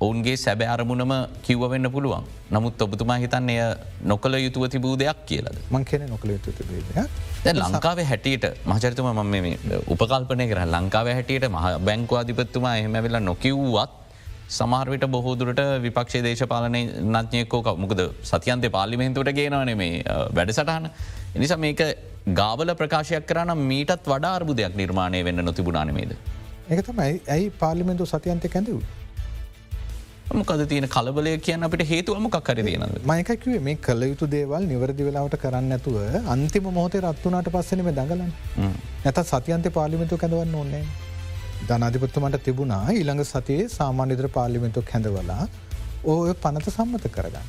ඔවුන්ගේ සැබෑ අරමුණම කිව්වවෙන්න පුළුවන් නමුත් ඔබතුමා හිතන්න එය නොකළ යුතුව තිබූ දෙයක් කියලද මං කියන නොකළ යුතු තිබේ ලංකාව හැටියට මහචරිතුම මම මේ උපකල්පනය කර ලංකාව හැටියට මහ බැංකු අධිපත්තුමා එහෙමැවෙලා නොකිව්වත් සමහරවිට බොහෝදුරට විපක්ෂේ දේශපාලනය නඥයකෝක මොකද සතියන්තය පාලිමෙන්තුවට ගේනවන මේ වැඩසටහන. එනිසා මේක ගාවල ප්‍රකාශයක් කරන මීටත් වඩා අර්බුදයක් නිර්මාණය වෙන්න නොතිබුණනමේද. ඒක තමයි ඇයි පාලිමෙන්තු සතියන්තය කැඳවූ. මොකද තියෙන කලබලය කියන්න අපට හේතුවම කර දයනද මයකැවේ මේ කල යුතු දේවල් නිවරදි වෙලාවට කරන්න ඇතුව අන්තිම මොහොතේ රත්වනාට පස්සනම දඟලන් නැත සතියන්ත පාලිමිතු කැඳවන්න ඕන්නේ ධනාධිපත්තුමට තිබුණා ඊළඟ සතියේ සාමාන්‍යදර පාලිමිතු කැඳවලා ඕය පනත සම්මත කරගන්න.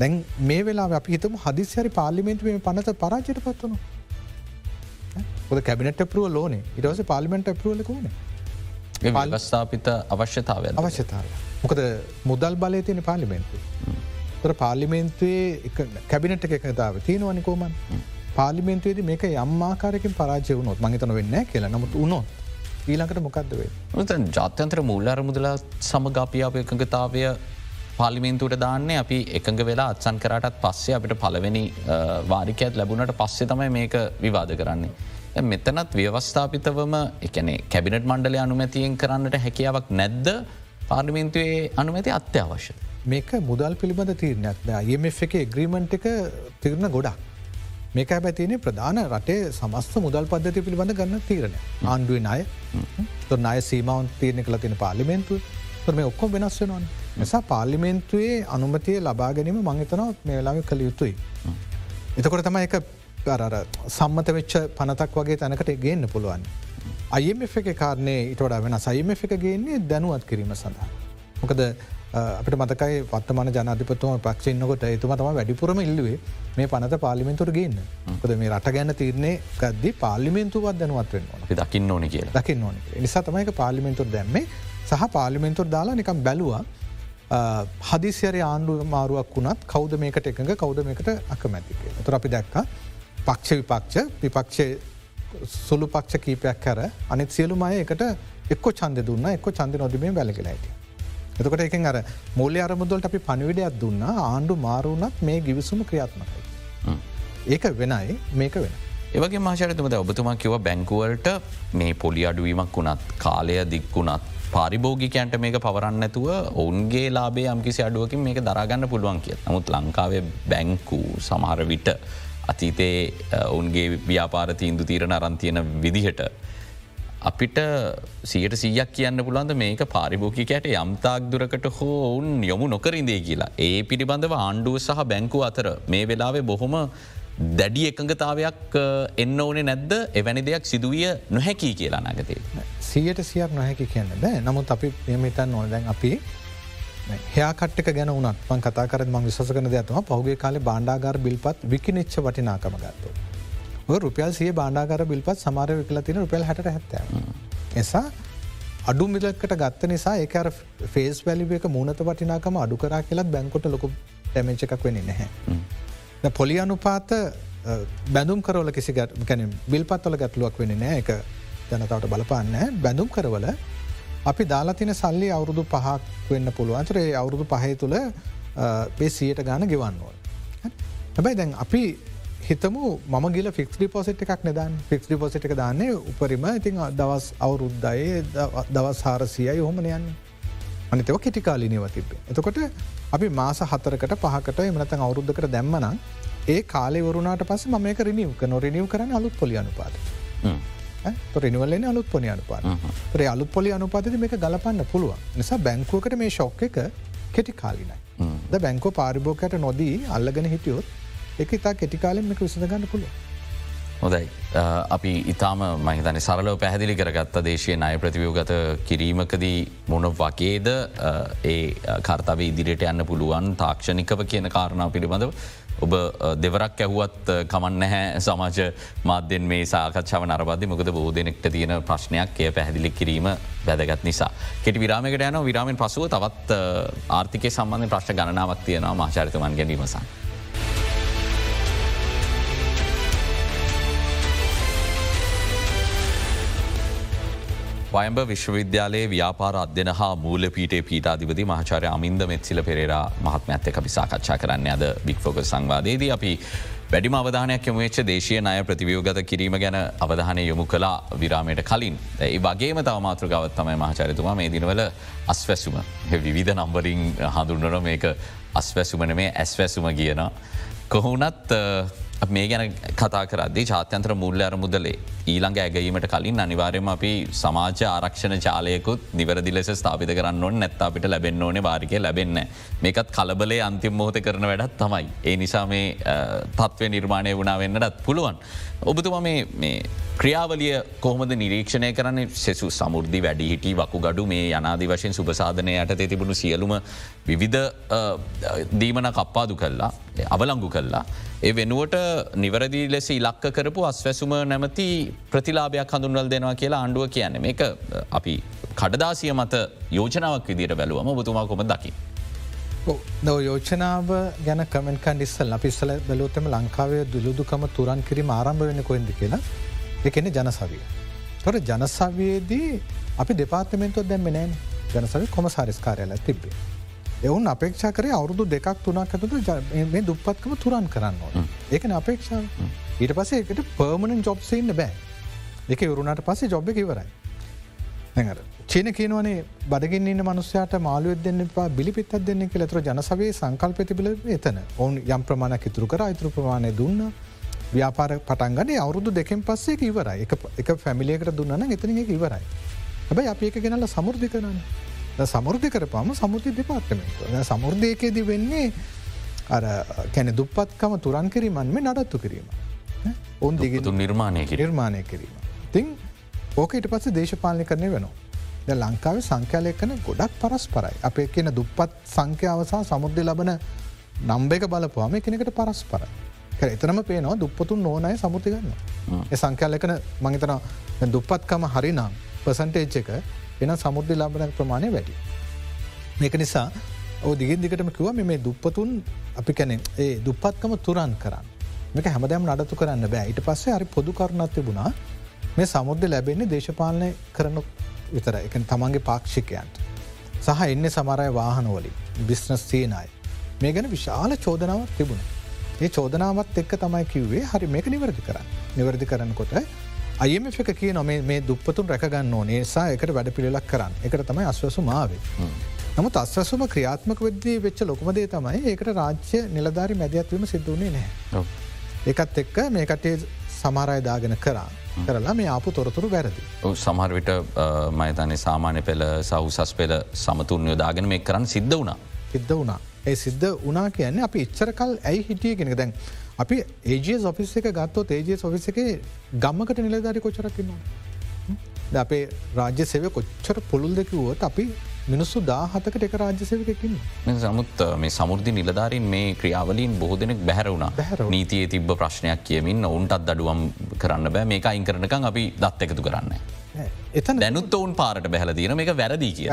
දැන් මේ වෙලා අපි හිතම හදිසිරි පාලිමෙන්ටුවේ පනත පරාජයට පත්වනු. ොද කැබිනට පරුව ලෝනේ ඉටවස පාලිමෙන්ට පරුවලකෝනේ පල්ස්ථාපිත අවශ්‍යතාව අවශ්‍යතාව. මොකද මුදල් බලය තියෙන පාලිමෙන්තු. තර පාලිමෙන්තුවේ කැබිනට එකතාව තියෙනවනිකෝමන් පාලිමෙන්තුවේද මේක යම්මාකාරකින් පරාජය වුණොත් මහිතන වෙන්න කියලා. නමුත් උනොත් ඊලකට මොකක්ද වේ ජාත්‍යන්ත්‍ර මුල්ලර මුදලා සමගාපියාව එකඟතාවය පාලිමෙන්තුවට දාන්නේ. අපි එකඟ වෙලා අත්සන් කරටත් පස්සේ අපිට පලවෙනි වාරිකයත් ලැබුණට පස්සේ තමයි මේක විවාද කරන්නේ. මෙතනත් ව්‍යවස්ථාපිතවම එකනේ කැබිනට මණ්ඩලය අනුමැතියෙන් කරන්නට හැකියාවක් නැද්ද? පාර්මින්තුවේ අනුමැති අත්‍යවශ්‍ය. මේක මුදල් පිළිබඳ තීරණයක්. IMF එක ග්‍රීමන්ට් එක තිරණ ගොඩක්. මේක පැතිනේ ප්‍රධාන රටේ සමස්ත මුදල් පද්ධති පිළිබඳ ගන්න තීරණ ආණ්ඩුවෙන් අය තො අය සීමවන් තීරණ කළ තින පාලිමෙන්තුව තොර මේ ඔක්කො වෙනස් වෙනවන්. නිසා පාලිමෙන්තුවේ අනුමතිය ලබා ගැනීම මංහිතනව මේ වෙලාම කළ යුතුයි. එතකොට තමයි එක අර සම්මත වෙච්ච පනතක් වගේ තැනකට ගේන්න පුළුවන්. IMF එක කාරණය ඉටට වෙන සයිම එක ගේන්නේ දැනුවත් කිරීම සඳහා. මොකද අපට මතකයි පත්තමන ජනධිපතුම පක්ෂන්නකොට එතුම තම වැඩිපුරම ඉල්ලුවේ මේ පනත පාලිමෙන්තුර ගන්න ොද මේ රට ගැන්න තිරන්නේ ගද්දි පාලිමෙන්තුවත් දැනුවත් වෙන්න අපි දකින්න ඕන කිය දකින්න ඕන නිසා තමයික පාලිමෙන්තුර දැම්මේ සහ පාලිමෙන්තුර දාලා නිකම් බැලවා හදිසිරය ආණ්ඩුව මාරුවක් වුණත් කෞද මේකට එකඟ කෞද මේකට අකමැතිකේ. තුර අපි දැක්කා පක්ෂ විපක්ෂ විපක්ෂය සුළු පක්ෂ කීපයක් කර අනිත් සියලු මය එකට එක්ක චන්ද දුන්න එක්ක චන්ද නොදීමේ වැලකලයිට. එතකොට එකින් අර මුල්ල අරමුදොලට අපි පනිවිඩයක් දුන්න ආණ්ඩු මාරුණත් මේ ගිවිසුම ක්‍රියාත්මකයි. ඒක වෙනයි මේක වෙන. ඒවගේ මාශරතමද ඔබතුමා කිව බැංකුවලට මේ පොලි අඩුවීමක් වුණත් කාලය දික්වුණත් පාරිභෝගිකයන්ට මේක පවරන්න ඇතුව ඔවුන්ගේ ලාබේ යම්කිසි අඩුවකින් මේක දරගන්න පුළුවන් කිය නමුත් ලංකාවේ බැංකු සමහර විට අතීතයේ ඔවුන්ගේ ව්‍යාපාර තීන්දු තීරණ අරන්තියන විදිහට. අපිට සියට සීයක් කියන්න පුළන්ද මේක පාරිභෝකිකයට යම්තාක් දුරකට හෝ ඔවුන් යොමු නොකරින්දේ කියලා. ඒ පිළිබඳව ආණ්ඩුව සහ බැංකු අතර මේ වෙලාවේ බොහොම දැඩි එකඟතාවයක් එන්න ඕනේ නැද්ද එවැනි දෙයක් සිදුවිය නොහැකි කියලා නගතේ. සියට සියක් නොහැකි කියන්න බෑ නමුත් අපි මෙමිතන් නොදැන් අපි හයාකට්ක ගැන වනත් මං කතා කර ම විශස කන ඇතම පහුගේ කාල බාණ්ඩාගර බිල්පත් විකිනිච්ච වටිනාකම ගත්තු. රුපියල් සිය බාණ්ඩාගර බිල්පත් සමාර විකල තින රුපියල් හට හැත්ත. එසා අඩු මිලකට ගත්ත නිසා ඒකර ෆේස් වැලිව එක මුණත වටිනාකම අඩු කරා කියලත් බැංකොට ලොකු ටැමච එකක් වෙන නැහැ. පොලි අනුපාත බැඳුම් කරවල කිසි ගැන බිල්පත්වල ගැටලුවක් වෙන නෑ එක ජනතාවට බලපාන්න බැඳුම් කරවල අපි දාලා තින සල්ලි අවුරුදු පහක් වෙන්න පුළුව අතරේ අවුරුදු පහය තුළ පේසියට ගාන ගෙවන්නවා. හැබැයි දැන් අපි හිතමු මම ගිල ෆික්ස් ඩිපොසිට් එකක් නදන් ෆික්ස් ඩිපොසිට එක දාන්නේ උපරිම ඉතින් දවස් අවුරුද්දයේ දවස් හාරසියයි හොමන යන්නේ. අනිතව කෙටිකාලිනව තිබේ. එතකොට අපි මාස හතරකට පහකට එමනතන් අවුරුද්ධකට දැම්මනම් ඒ කාලෙවරුණට පස මක රිනිියවක නොරිනිියව කරන අලුත් පොලි අනුපාත. රනිවල්ලන අලුත් පොනි අනුපාත. රේ අලුත් පොලි අනුපාතද මේක ගලපන්න පුළුවන්. නිසා බැංකුවකට මේ ශොක්ක එක කෙටි කාලිනයි. ද බැංකෝ පාරිභෝකට නොදී අල්ලගෙන හිටියොත් එක ඉතා කෙටිකාලෙන් මේක විසඳගන්න පුළුව. හොදයි. අපි ඉතාම මහිතන සරලව පැහැදිලි කරගත්ත දේශය අය ප්‍රතිවියෝගත කිරීමකදී මොන වගේද ඒ කර්තාව ඉදිරියට යන්න පුළුවන් තාක්ෂණිකව කියන කාරණාව පිළිබඳව ඔබ දෙවරක් ඇහුවත් කමන්න නැහැ සමාජ මාධ්‍යෙන් මේ සාකච්ඡාව නරබද මොකද බෝධනෙක්ට තියෙන ප්‍රශ්නයක් එය පැහැදිලි කිරීම වැදගත් නිසා. කෙටි විරාමකට යන විරාමෙන් පසුව තවත් ආර්ථික සම්බන්ධ ප්‍රශ්න ගණනාවක් තියෙනවා මාචරිතමන් ගැනීමසන්. වයම්බ විශ්වවිද්‍යාලයේ ව්‍යාපාර අධ්‍යන හා මූල පීටේ පීටාධිපති මහචාරය අමින්ද මෙත්සිල පෙරේරා මහත්මඇත්ත අපි සාකච්ඡා කරන්න අද බික්‍ෆෝක සංවාදයේදී අපි වැඩිම අවධානයක් යොමවෙච්ච දේශය අය ප්‍රතිවියෝගත කිරීම ගැන අවධානය යොමු කලා විරාමයට කලින්. ඒ වගේම තවමාතෘගවත් තමයි මහචරිතුමා මේ දිනවල අස්වැසුම විවිධ නම්බරින් හඳුන්නන මේක අස්වැසුමන මේ ඇස්වැසුම කියන. කොහොනත් මේ ගැන කතා කරදදි ජාත්‍යන්ත්‍ර මුල්ල අර මුදලේ ඊළඟ ඇගීමට කලින් අනිවාර්යම අපි සමාජ ආරක්ෂණ ජාලයකුත් නිවරදි ලෙස ස්ථාපිත කරන්න ඕන නැත්ත අපිට ලැබෙන්න්න ඕන වාරිකය ලැබෙන්න මේකත් කලබලේ අන්තිම මොහත කරන වැඩත් තමයි. ඒ නිසා මේ තත්ත්ව නිර්මාණය වුණා වෙන්නටත් පුළුවන්. ඔබතුම මේ ක්‍රියාවලිය කොහොමද නිරීක්ෂණය කරන සෙසු සමුෘද්ධි වැඩි හිටි වකු ගඩු මේ යනාදි වශයෙන් සුපසාධනයට තිබුණු සියලුම විවිධ දීමන කප්පාදු කල්ලා අවලංගු කල්ලා. ඒ වෙනුවට නිවරදි ලෙස ඉලක්ක කරපු අස්වැසුම නැමති ප්‍රතිලාභයක් හඳුන්වල් දෙනවා කියලා ආණ්ඩුව කියන්න මේක අපි කඩදාසිය මත යෝජනාවක් විදිට බැලුවම බතුමා කොම දකි. දව යෝජනාව ගැන කමෙන්කන් ඩිස්සල් අපිස්සල බැලෝතම ලංකාවේ දුළුදුකම තුරන් කිරීම ආරම්භ වෙන කොයිද කියලා එකන ජනසවිය. තොර ජනසවයේදී අපි දෙපාර්තමෙන්තුව දැම්ම නෑන ජනසවි කොමසාරිස්කාරයල තිබේ. එවුන් අපේක්ෂා කරේ අවුරුදු දෙකක් තුනක් ඇතුතු මේ දුප්පත්කම තුරන් කරන්න ඕන. ඒකන අපේක්ෂාව ඊට පසේ එකට පර්මණන් ජොබ්සඉන්න බෑ එක වරුණට පස්සේ ජොබ් එක ඉවරයි. ඇඟර චීන කියනවනේ බඩගින් ඉන්න මනුස්සයාට මාලුවත් දෙන්න පා බිලිපිත්තත් දෙන්න ලතුර ජනසවේ සංකල් ප්‍රතිබල එතන ඔවුන් යම් ප්‍රමාණයක් ඉතුරු කර අයිතුරු ප්‍රමාණය දුන්න ව්‍යාපාර පටන්ගනේ අවුරුදු දෙකෙන් පස්සේ ඉවරයි එක ෆැමිලියකට දුන්නන එතන ඉවරයි. හැබයි අප ඒක ගෙනල්ල සමුෘධි කරන්න. සමුෘධි කරපාම සමුෘධි දෙපාර්තමෙන්ට සමුෘධයකේදී වෙන්නේ අර කැන දුප්පත්කම තුරන් කිරීමන් මේ නඩත්තු කිරීම. ඔවන් දිගතු නිර්මාණය නිර්මාණය කිරීම. තිං ඕකට පස්ස දේශපාලනය කරනය වෙනවා. ද ලංකාවේ සංඛ්‍යාලය කන ගොඩක් පරස් පරයි. අපේ කියන දුප්පත් සංඛ්‍යාවසා සමුද්‍ය ලබන නම්බේක බලපුවාම කෙනෙකට පරස් පරයි. එතරම පේනවා දුප්පතුන් නෝනය සමුතිගන්න. ඒ සංඛ්‍යාලකන මහිතන දුප්පත්කම හරිනම් පසන්ටේච් එක එන සමුද්‍ය ලබන ප්‍රමාණය වැඩි. මේක නිසා ඕ දිගින් දිගටම කිව මේ දුප්පතුන් අපි කැනෙ ඒ දුප්පත්කම තුරන් කරන්න. මේක හැමදෑම් නඩතු කරන්න බෑ ඉට පස්සේ අරි පොදු කරුණත් තිබුණා මේ සමුද්ද ලැබෙන්නේ දේශපාලනය කරන විතර එක තමන්ගේ පාක්ෂිකයන්ට. සහ එන්න සමරය වාහනවලින් බිස්නස් සේනයි. මේ ගැන විශාල චෝදනාවක් තිබුණ. ඒ චෝදනාවත් එක්ක තමයි කිව්වේ හරි මේක නිවැරදි කරන්න. නිවැරදි කරනකොට අයම එක කිය නොම මේ දුප්පතුන් රැකගන්න ඕනේසා එකට වැඩ පිළිලක් කරන්න එකට තමයි අස්වසු මාවේ. නමුත් අස්වසුම ක්‍රියාත්මක වෙද්දී වෙච්ච ලොකමදේ තමයි ඒකට රාජ්‍ය නිලධාරි මැදිහත්වීම සිදුවනේ නෑ. ඒකත් එක්ක මේ කටේ සමාරයදාගෙන කරා. කරලා මේ ආපු තොරතුරු වැරදි. සමහරවිට මයතනය සාමාන්‍ය පෙළ සවසස් පෙළ සමතුන් යොදාගෙන මේ කරන්න සිද්ධ වුණා. සිද්ධ වුණා. ඒ සිද්ධ වනා කියන්නේ අපි එච්චරකල් ඇයි හිටිය කෙනෙක දැන් අපි ඒජේ ඔෆිස් එක ගත්තෝ ඒජේ ඔෆිස එක ගම්මකට නිලධරි කොචරකින්නවා. අපේ රාජ්‍ය සෙව කොච්චර පුළුල් දෙකිවුවත් අපි මිනිස්සු දාහතකට එක රාජ්‍ය සෙවකින් සමුත් මේ සමුෘදි නිලධාරින් මේ ක්‍රියාවලින් බොහෝ දෙනෙක් බැහරුණ නීතියේ තිබ ප්‍රශ්නයක් කියමින් ඔවුන්ටත් දඩුවම් කරන්න බෑ. මේක අයින් කරනකං අපි දත් එකතු කරන්න. එත දැනුත් ඔවුන් පාරට බැහල දීන මේ වැරදි කිය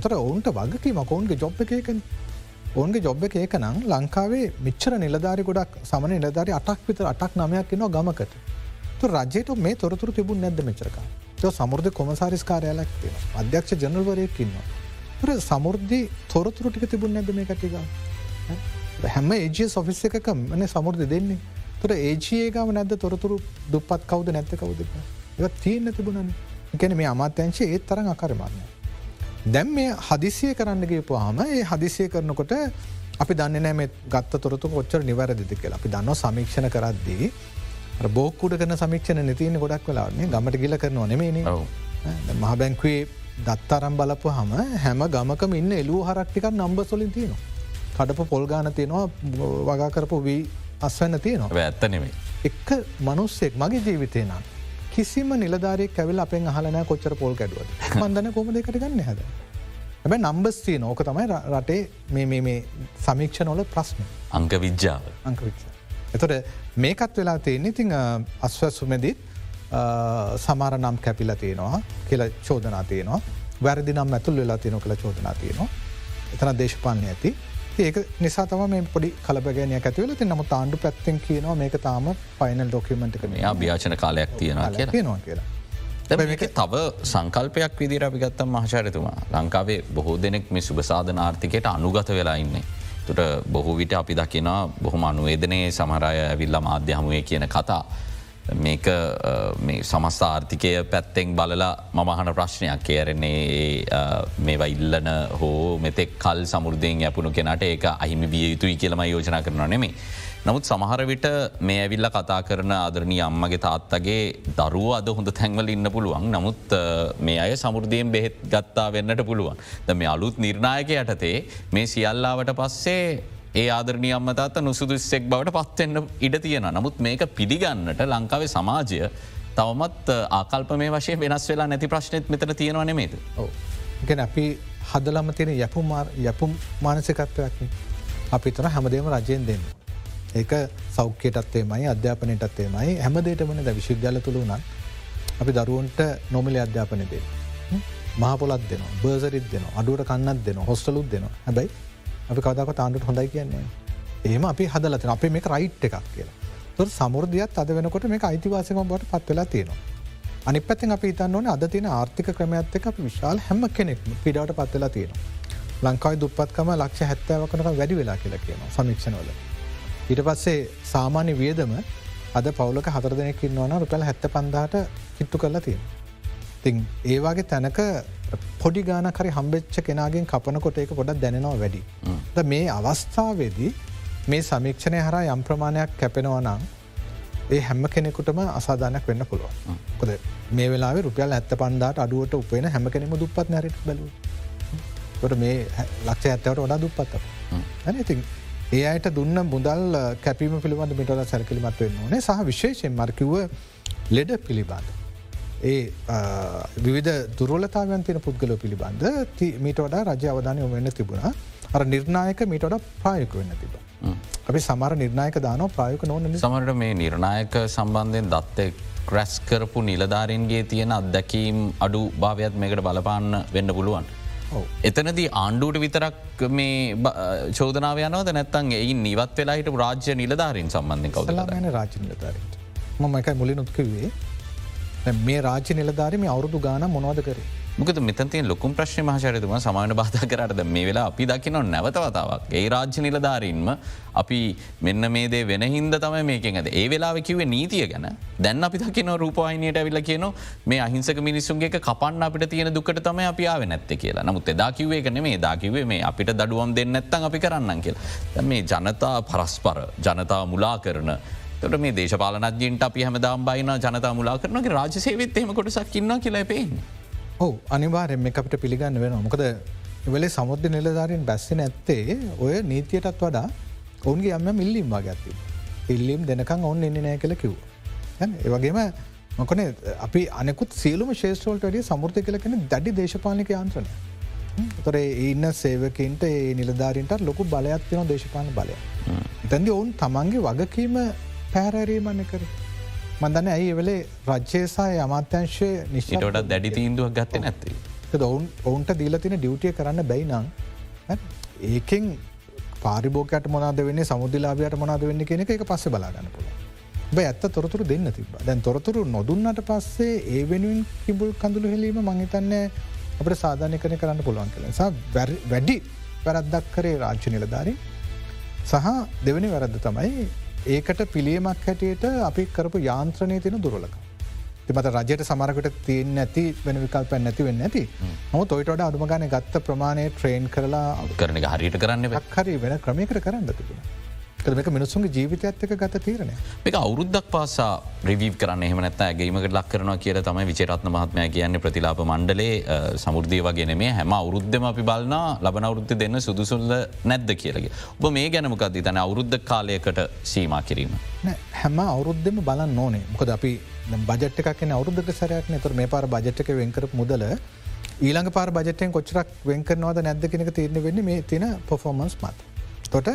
එතර ඔවුන්ට වගකීම ඔවුන්ගේ ජොබ් එකකන ඔවන්ගේ ජොබ් එක ඒක නම් ලංකාවේ මිච්චර නිලධාරි ගොඩක් සමන නිලධාරි අටක් විතර අටක් නමයක් නවා ගමකට. තු රජයට මේ තොරතුර තිබුණ නැද මෙචරක සමුෘධ කොමසාරිස් කාරයාලක් තියෙන අධ්‍යක්ෂ ජනල්වරයකින්නවා තුර සමුෘද්ධි තොරතුරු ටික තිබුණ නැද මේ කටික හැම ඒජ සොෆිස් එකක මන සමුෘධ දෙන්නේ. තුර ඒජයේගම නැද තොරතුරු දුපත් කවද නැත්ත කවුද? ඒ තියන්න තිබුණන. එකැන මේ අමාත්‍යංශය ඒත් තරන් අකරමන්න දැම් මේ හදිසිය කරන්න ගේපුහම ඒ හදිසිය කරනකොට අපි දන්න නෑ ගත්ත තොරතු කොච්චර නිවැරදිදි කියලා. අපි දන්න සමීක්ෂණ කරද්දී බෝකුඩ කන සමික්ෂණ නතියන ගොඩක් වෙලාන්නේ ගමට ගිල කරනවා නෙමේන මහ බැංකවේ දත්තරම් බලපු හම හැම ගමකම ඉන්න එලූ හරක්ටිකක් නම්බ සොලින් තියනවා. කඩප පොල්ගාන තියෙනවා වගා කරපු වී අස්වන්න තියෙනවා. ඇත්ත නෙමේ එක්ක මනුස්සෙක් මගේ ජීවිතය නම් කිසිම නිලධාරයක් ඇවිල් අපෙන් අහලනෑ කොච්චර පොල් කැඩුවද. මන්දන කොම දෙකට ගන්න හැද හැබැ නම්බස්තිය නෝක තමයි රටේ මේ සමීක්ෂණොල ප්‍රශ්න. අංක විද්‍යාව. අංක විච්චා එතොට මේකත් වෙලා තියෙන ඉතිං අස්වැසුමදිත් සමාර නම් කැපිල තියෙනවා කියල චෝදනා තියනවා. වැරදි නම් ඇතුල් වෙලා තියන කළ චෝදනා තියනවා. එතන දේශපාලනය ඇති. ඒක නිසා තම මේ පොඩි කලබගනය ඇතිවල ති නම ආණ්ඩු පැත්තෙන් කියනවා මේක තාම පයිනල් ඩොකමෙන්ට් මේ අභ්‍යාචන කාලයක් තියෙනවා කියනවා කියලා. මේක තව සංකල්පයක් විදිර අපි ගත්තම් මහචාරතුමා ලංකාවේ බොහෝ දෙනෙක් මේ සුභසාධන ආර්ථිකයට අනුගත වෙලා ඉන්නේ. තුට බොහෝ විට අපි දකිනවා බොහොම අනුවේදනයේ සමහරය ඇවිල්ල මාධ්‍ය හමුවේ කියන කතා. මේක සමස්ථ ආර්ථිකය පැත්තෙන් බලලා මමහන ප්‍රශ්නයක් කියරන්නේ මේවා ඉල්ලන හෝ මෙතෙක් කල් සමුෘදයෙන් යපුණු කෙනට ඒක අහිමි විය යුතුයි කියලම යෝජනා කරන නෙමේ. නමුත් සමහර විට මේ ඇවිල්ල කතා කරන ආදරණී අම්මගේ තාත්තගේ දරුව අද හොඳ තැන්වල ඉන්න පුළුවන් නමුත් මේ අය සමුෘදයෙන් බෙහෙත් ගත්තා වෙන්නට පුළුවන්. ද මේ අලුත් නිර්ණයක යටතේ මේ සියල්ලාවට පස්සේ ඒ ආදරණී අම්මතාත නුසුදුස්සෙක් බවට පත්වෙන්න ඉඩ තියෙන නමුත් මේක පිළිගන්නට ලංකාවේ සමාජය තවමත් ආකල්ප මේ වශය වෙනස් වෙලා නැති ප්‍රශ්නයත් මෙතන තියෙනවා නෙමේද. ගැන අපි හදලම තියෙන යපුම් යපුම් මානසිකත්වයක්න අපි තන හැමදේම රජයෙන් දෙන්න. ඒක සෞඛ්‍යයටත්තේමයි අධ්‍යාපනයටත්තේමයි හැමදේට වන ද විශවිද්‍යාල තුළ වනන් අපි දරුවන්ට නොමිලි අධ්‍යාපනය දෙ. මහපොලත් දෙන බර්සරිත් දෙන අඩුවට කන්නත් දෙන හොස්ටලුත් දෙන හැබයි අපි කවදක තාන්ඩට හොඳයි කියන්නේ. ඒම අපි හදලතින අපේ මේ රයිට් එකක් කියලා. තුර සමුෘධියත් අද වෙනකොට මේ අයිතිවාසම බට පත්වෙලා තියෙනවා. අනි පැත්තින් අපි ඉතන්න ඕන අද තින ආර්ථික ක්‍රමයත් එක අපි විශාල් හැම කෙනෙක් පිඩාවට පත්වෙලා තියෙනවා. ලංකායි දුපත්කම ලක්ෂ හැත්තෑවකනක වැඩි වෙලා කියලා කියනවා සමික්ෂණවල. ඊට පස්සේ සාමාන්‍ය වියදම අද පවුලක හතර දෙනෙකින් ඕන රුපැල් හැත්ත පන්දාට කිට්ටු කරලා තියෙන. තිං ඒවාගේ තැනක පොඩි ගාන කරි හම්බෙච්ච කෙනගෙන් කපනකොට ඒක පොඩක් දැනෙනවා වැඩි. මේ අවස්ථාවේදී මේ සමීක්ෂණය හර යම් ප්‍රමාණයක් කැපෙනවා නම් ඒ හැම්ම කෙනෙකුටම අසාධානයක් වෙන්න පුළුවන්. කොද මේ වෙලා රුපියල් ඇත්ත පන්දාට අඩුවට උපේන හැම කෙනෙම දුපත් නැරට බැලු. ට මේ ලක්ෂ ඇත්තවට වඩා දුපත්ත. ඇති ඒ අයට දුන්න මුදල් කැපීම පිළිබඳ මිටල සැරකිලිමත් වෙන්න ඕනේ සහ විශේෂෙන් මර්කිව ලෙඩ පිළිබඳ. ඒ විවිධ දුරලතාවයන් තින පුද්ගල පිළිබඳ මීට වඩා රජ අවධානය වෙන්න තිබුණා. අර නිර්ණයක මීට වඩා ප්‍රායක වෙන්න තිබ. අපි සමර නිර්ණයක දාන ප්‍රායක නොන සමට මේ නිර්ණයක සම්බන්ධයෙන් දත්තේ ක්‍රැස් කරපු නිලධාරන්ගේ තියෙන අත්දැකීම් අඩු භාවයක් මේකට බලපාන්න වෙන්න පුළුවන්. එතනදී ආණ්ඩුවට විතරක් මේ චෝදනාවයනවද නැත්තන් එයි නිවත් වෙලාහිට රාජ්‍ය නිලධාරින් සම්බන්ධය කවදලාන රාජ නිලධාරට මම එකයි මුලින් උත්කවේ මේ රාජ්‍ය නිලධාරම අවුරුදු ගාන මොනවද කරේ. මොකද මෙතතිය ලොකුම් ප්‍රශ්න මහචරිතුම සමාන බාධ කරට මේ වෙලා අපි දකින නැවතවතාවක් ඒ රාජ්‍ය නිලධාරීන්ම අපි මෙන්න මේදේ වෙන හින්ද තමයි මේකෙන් ඇද. ඒ වෙලා කිවේ නීතිය ගැන. දැන් අපි දකින රූපවාහිනයට ඇවිල කියන මේ අහිංසක මිනිස්සුන්ගේ කපන්න අපිට තියෙන දුකට තම අපි ආව නැත්ත කියලා. නමුත් එදාකිවේ කන මේ දාකිවේ මේ අපිට දඩුවම් දෙන්න නැත්තන් අපි කරන්න කියලා. මේ ජනතා පරස්පර ජනතාව මුලා කරන තොට මේ දේශපාලනජීන්ට අපි හැමදාම් බයින ජනතා මුලා කරනගේ රාජසේවිත් එම කොටසක් ඉන්න කියලා පේන්නේ. ඔහු අනිවාරෙන් මේ අපිට පිළිගන්න වෙන මොකද වෙලේ සමුද්‍ය නිලධාරින් බැස්සෙන ඇත්තේ ඔය නීතියටත් වඩා ඔවුන්ගේ අම්ම මිල්ලිම් වාගත්ති. ඉල්ලිම් දෙනකං ඔන්න එන්නේ නෑ කළ කිව්. ඒවගේම මොකන අපි අනෙකුත් සියලුම ශේෂ්‍රෝල්ට වැඩිය සමුෘති කලකෙන දැඩි දේශපාලික යන්ත්‍රන. තොර ඉන්න සේවකින්ට ඒ නිලධාරින්ට ලොකු බලයක් තින දේශපාන බලය. තැන්දි ඔවුන් තමන්ගේ වගකීම පැහැරීමන්න කර. මදන්න ඇයි වෙලේ රජ්‍යයසා අමාත්‍යංශය නිශ්චිටට දැඩි තීන්දුවක් ගත්ත නැත්තේ. ඔවුන් ඔවුන්ට දීල තින ඩියුටිය කරන්න බැයි නං ඒකෙන් පාරිබෝකට මොනාද වෙන්නේ සමුදලාබයට මොනාද වෙන්න කියෙන එක පස්ස බලාගන්න පුළ. බ ඇත්ත තොරතුරු දෙන්න තිබ දැන් තොරතුරු නොදුන්නට පස්සේ ඒ වෙනුවෙන් කිබුල් කඳුළු හෙලීම මංහිතන්නේ අපට සාධනය කන කරන්න පුළුවන් කලසා වැඩි වැරද්දක් කරේ රාජ්‍ය නිලධාරී සහ දෙවනි වැරද්ද තමයි ඒකට පිළියමක් හැටියට අපි කරපු යාන්ත්‍රණය තින දුරලක. මත රජයට සමරකට තියෙන් නැති වෙන විකල්ප නැති වෙන්න ඇති නො තොයිට අඩුම ගන ගත්ත ප්‍රමාණය ට්‍රේන් කරලා කරන හරියට කරන්න හරි වෙන ක්‍රමයකට කරන්න තිබුණ කරමක මිනිසුන්ගේ ජීවිතයත් එක ගත තීරණය මේක අවුරුද්දක් පාසා ප්‍රවීව කරන්න එහමනත් ඇගේීමකට ලක් කරනවා කියල තමයි විචරත්න මහත්මය කියන්නේ ප්‍රතිලාප මණ්ඩලේ සමුෘද්ධය වගෙන මේ හැම අවුරුද්ධම අපි බලන්න ලබන අවුරුද්ධ දෙන්න සුදුසුල්ල නැද්ද කියලගේ ඔබ මේ ගැනමකක්ද තන අවුරුද්ධ කාලයකට සීමා කිරීම. හැම අවුරුද්ධම බලන්න ඕනේ. මොකද අපි බජට් එකක් අවුරුද්ධ සරයක් නතුර මේ පාර බජට්ක වෙන්කර මුදල ඊළඟ පාර බජටයෙන් කොච්චරක් වෙන්කරනවාද නැද්ද කෙනෙක තිරණ වෙන්න මේ තින පොෆෝමන්ස් මත්. තොට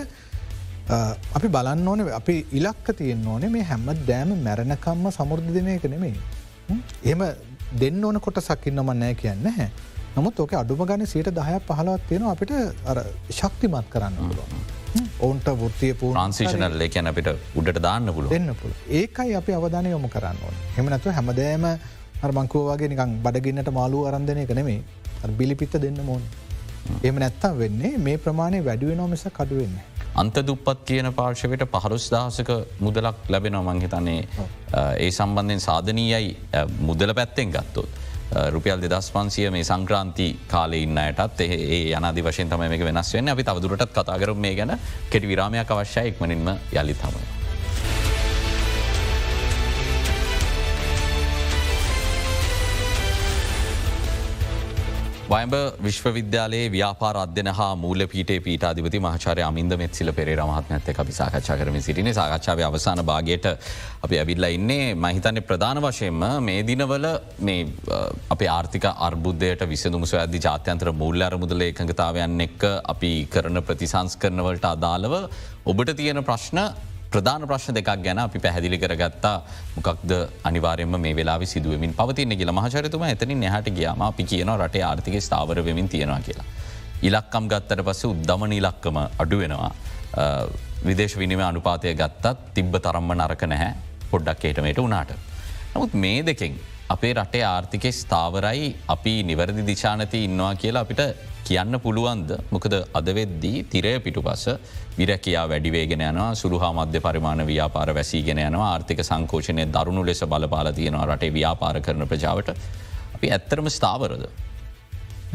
අපි බලන්න ඕන අපි ඉලක්ක තියෙන් ඕනේ මේ හැම්ම දෑම මැරණකම්ම සමුෘද්ධදිනය කනෙමේ. එම දෙන්න ඕන කොට සක්කින්නම නෑ කියන්න. හැ. නමුත් ඕක අඩුම ගන සීට දහයක් පහලවත් තියෙන අපිට ශක්තිමත් කරන්න පුළුවන්. ඔවුන්ට ෘත්තිය පූ න්සේෂනල් ලේකැන අපිට උඩට දාන්න පුළ දෙන්න පුළ ඒකයි අපි අවධානය යොම කරන්න ඕන. හෙමනැතු හැමදෑම අර්මංකුවගේ නිකං බඩගන්නට මාලු අරන්ධනය කනෙමේ බිලිපිත්ත දෙන්න මෝන්. එම නැත්තම් වෙන්නේ මේ ප්‍රමාණය වැඩුවෙන මිස කඩුවෙන්නේ. අන්ත දුප්පත් කියන පාර්ශවයට පහරුස් දහසක මුදලක් ලැබෙන මංහිතන්නේ ඒ සම්බන්ධයෙන් සාධනීයයි මුදල පැත්තෙන් ගත්තොත්. රුපියල් දෙදස් පන්සිය මේ සංක්‍රාන්ති කාලේ ඉන්නයටත් ඒ යනාදි වශයෙන් තම මේ වෙනස් වෙන්න අපි තවදුරටත් කතාකරම මේ ගැන කෙටි විරාමයක් අවශ්‍යය එක්මනින්ම යළි තමයි. වයඹ විශ්වවිද්‍යාලයේ ව්‍යාපාර අධ්‍යන හා මූල පීටේ පීටාධිපති මහචාරය අමින්ද මෙත්සිල පෙරේ රමහත්නඇත අපි සාකච්ඡා කරම සිටින සාකච්ඡාව අවසාන භාගයට අපි ඇවිල්ල ඉන්නේ. මහිතන්නේ ප්‍රධාන වශයෙන්ම මේ දිනවල මේ අපේ ආර්ථික අර්බුද්ධයට විසඳුම සොයදදි ජාත්‍යන්ත්‍ර මුල්ල අරමුදල එකඟතාවයන් එක්ක අපි කරන ප්‍රතිසංස් කරනවලට අදාළව ඔබට තියෙන ප්‍රශ්න ප්‍රධාන ප්‍රශ්න දෙකක් ගැන අපි පැහැදිලි කරගත්තා මොකක්ද අනිවාරයම මේ වෙලා සිදුවමින් පවතින කියල මහචරතුම එතනින් එහට ගියාම අපි කියන රටේ ආර්ථික ස්ථාවර වෙමින් තියෙනවා කියලා. ඉලක්කම් ගත්තට පස්ස උද්දමන ඉලක්කම අඩු වෙනවා. විදේශ විනිම අනුපාතය ගත්තත් තිබ්බ තරම්ම නරක නැහැ පොඩ්ඩක් ඒටමට වනාට. නමුත් මේ දෙකෙන් අපේ රටේ ආර්ථිකෙ ස්ථාවරයි. අපි නිවැරදි දිශානති ඉන්නවා කියලා අපිට කියන්න පුළුවන්ද? මොකද අදවෙද්දී තිරය පිටු පස විරැකයා වැඩිවේගෙන යනවා. සුළුහා මධ්‍ය පරිමාණ ව්‍යාපාර වැසීගෙන යනවා. ආර්ථික සංකෝෂණය දරුණු ලෙස බලපාල තියෙනවා රටේ ව්‍යාපාර කරන ප්‍රජාවට. අපි ඇත්තරම ස්ථාවරද.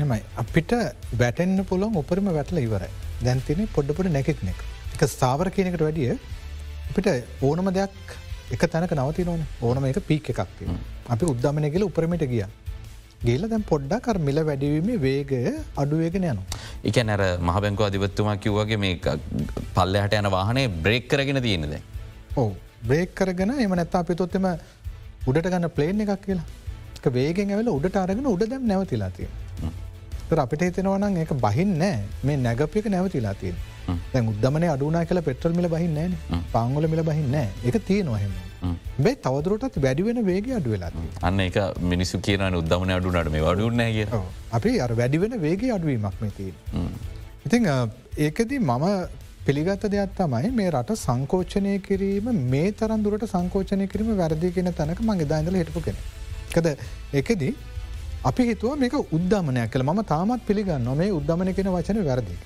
එමයි අපිට වැටෙන්න්න පුළොන් උපරම වැටල ඉවරයි. දැන්තින පොඩ්ඩපොට නැකෙක්නෙක් එක. ස්ථාවර කියනකට වැඩිය අපිට ඕනම දෙයක් එක තැනක නවති නොන ඕනම එක පීක් එකක් අපි උද්දමනය කියල උපරමට ගිය ගේල දැම් පොඩ්ඩක් කර මිල වැඩිවීම වේගය අඩුවේගෙන යනු. එක නැර මහබැංකව අධිපත්තුමා කිව්වගේ මේ පල්ලහට යන වාහනේ බ්‍රේක් කරගෙන තියෙනද. ඕ බ්‍රේක් කරගෙන එම නැත්තා අපිතොත්තම උඩට ගන්න ප්ලේන් එකක් කියලා වේගෙන් ඇවල උඩට අරගෙන උඩ දැම් නැවතිලාතිය. අපිට හිතෙනවනම් ඒක බහින් නෑ මේ නැගපික නැවතිලා තියෙන. දැ උද්දමන අඩුනා කල පෙටල් මිල බහින්න නෑ පංගල මිල බහින්න එක තිය නොහෙම. බේ තවදුරටත් වැඩිවෙන වේගේ අඩු වෙලා අන්න එක මිනිසු කියන උද්දමන අඩුනට මේ වඩුන්නෑ කිය අපි අර වැඩිවෙන වේගේ අඩුවීමක් මෙතිී. ඉතිං ඒකදී මම පිළිගත්ත දෙයක් තමයි මේ රට සංකෝචනය කිරීම මේ තරන් දුරට සංකෝචනය කිරීම වැරදි කියෙන තැනක මගේ දායිඳල හිටපු කෙන. කද එකදී අපි හිතුව මේක උද්දමනයක් කළ ම තාමත් පිළිගන්න නොමේ උද්දමන කෙන වචන වැරදික.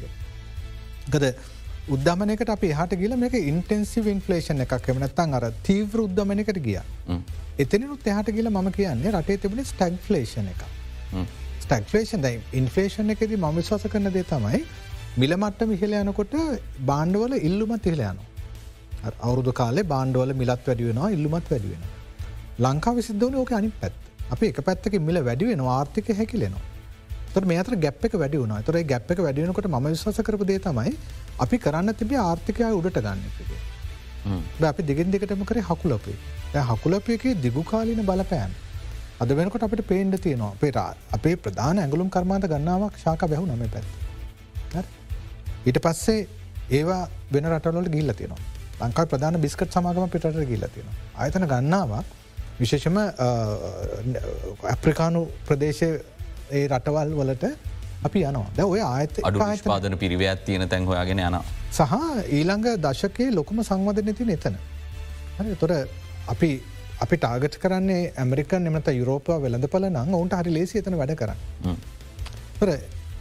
ගද උද්දමනකට අපි හට ගිල මේක ඉන්ටෙන්සිව ඉන්ෆලේෂන් එකක් එමනත්තන් අර තීව්‍ර උද්දමනකට ගිය. එතනිනුත් එහට ගිල ම කියන්නේ රටේ තිබුණ ස්ටක්ලේෂන එක. ස්ටක්ලේෂන් දයි ඉන්ෆලේෂන් එකද ම විශවාස කරන දේ තමයි මිලමට්ට මිහිල යනකොට බාණ්ඩවල ඉල්ලුමත් ඉහලයන. අවුරුදු කාලේ බාණ්ඩවල මිලත් වැඩියෙනවා ඉල්ලුමත් වැඩියෙන. ලංකා විසිද්ධවන ඕක අනි පැත් අපි එක පැත්තක මිල වැඩිවෙන ආර්ථික හැකිලෙනවා. තොර මේ අතර ගැප් එක වැඩි වුණා. තොර ගැප් එක වැඩියනකොට ම විශවාස කරපු දේ තමයි අපි කරන්න තිබේ ආර්ථිකය උඩට ගන්න අපි දිගෙන් දෙකටම කරේ හකුලපේ. හකුලපයක දිගුකාලීන බලපෑන් අද වෙනකොට අපට පේන්ඩ තියෙනවා පේට අපේ ප්‍රධාන ඇගලුම් කර්මාත ගන්නාවක් ශාක බැහු නම පැත් ඊට පස්සේ ඒවා වෙන රටවලට ගිල්ල තියෙනවා. ලංකා ප්‍රධාන බිස්කට් සමාගම පිටට ගිල්ල තියෙනවා. අයතන ගන්නාවක් විශේෂම ඇප්‍රිකානු ප්‍රදේශය ඒ රටවල් වලට අපි යනවා ද ඔය ආයත අඩුපාදන පිරිවයක් තියෙන තැන් හොයාගෙන යන. සහ ඊළඟ දශකයේ ලොකුම සංවධන ති එතන. තොර අපි අපි ටාගට කරන්නේ ඇමරික එමත යුරෝපා වෙළඳ පල නං ඔවුන්ට හරි ලේසි එතන වැඩ කරන්න.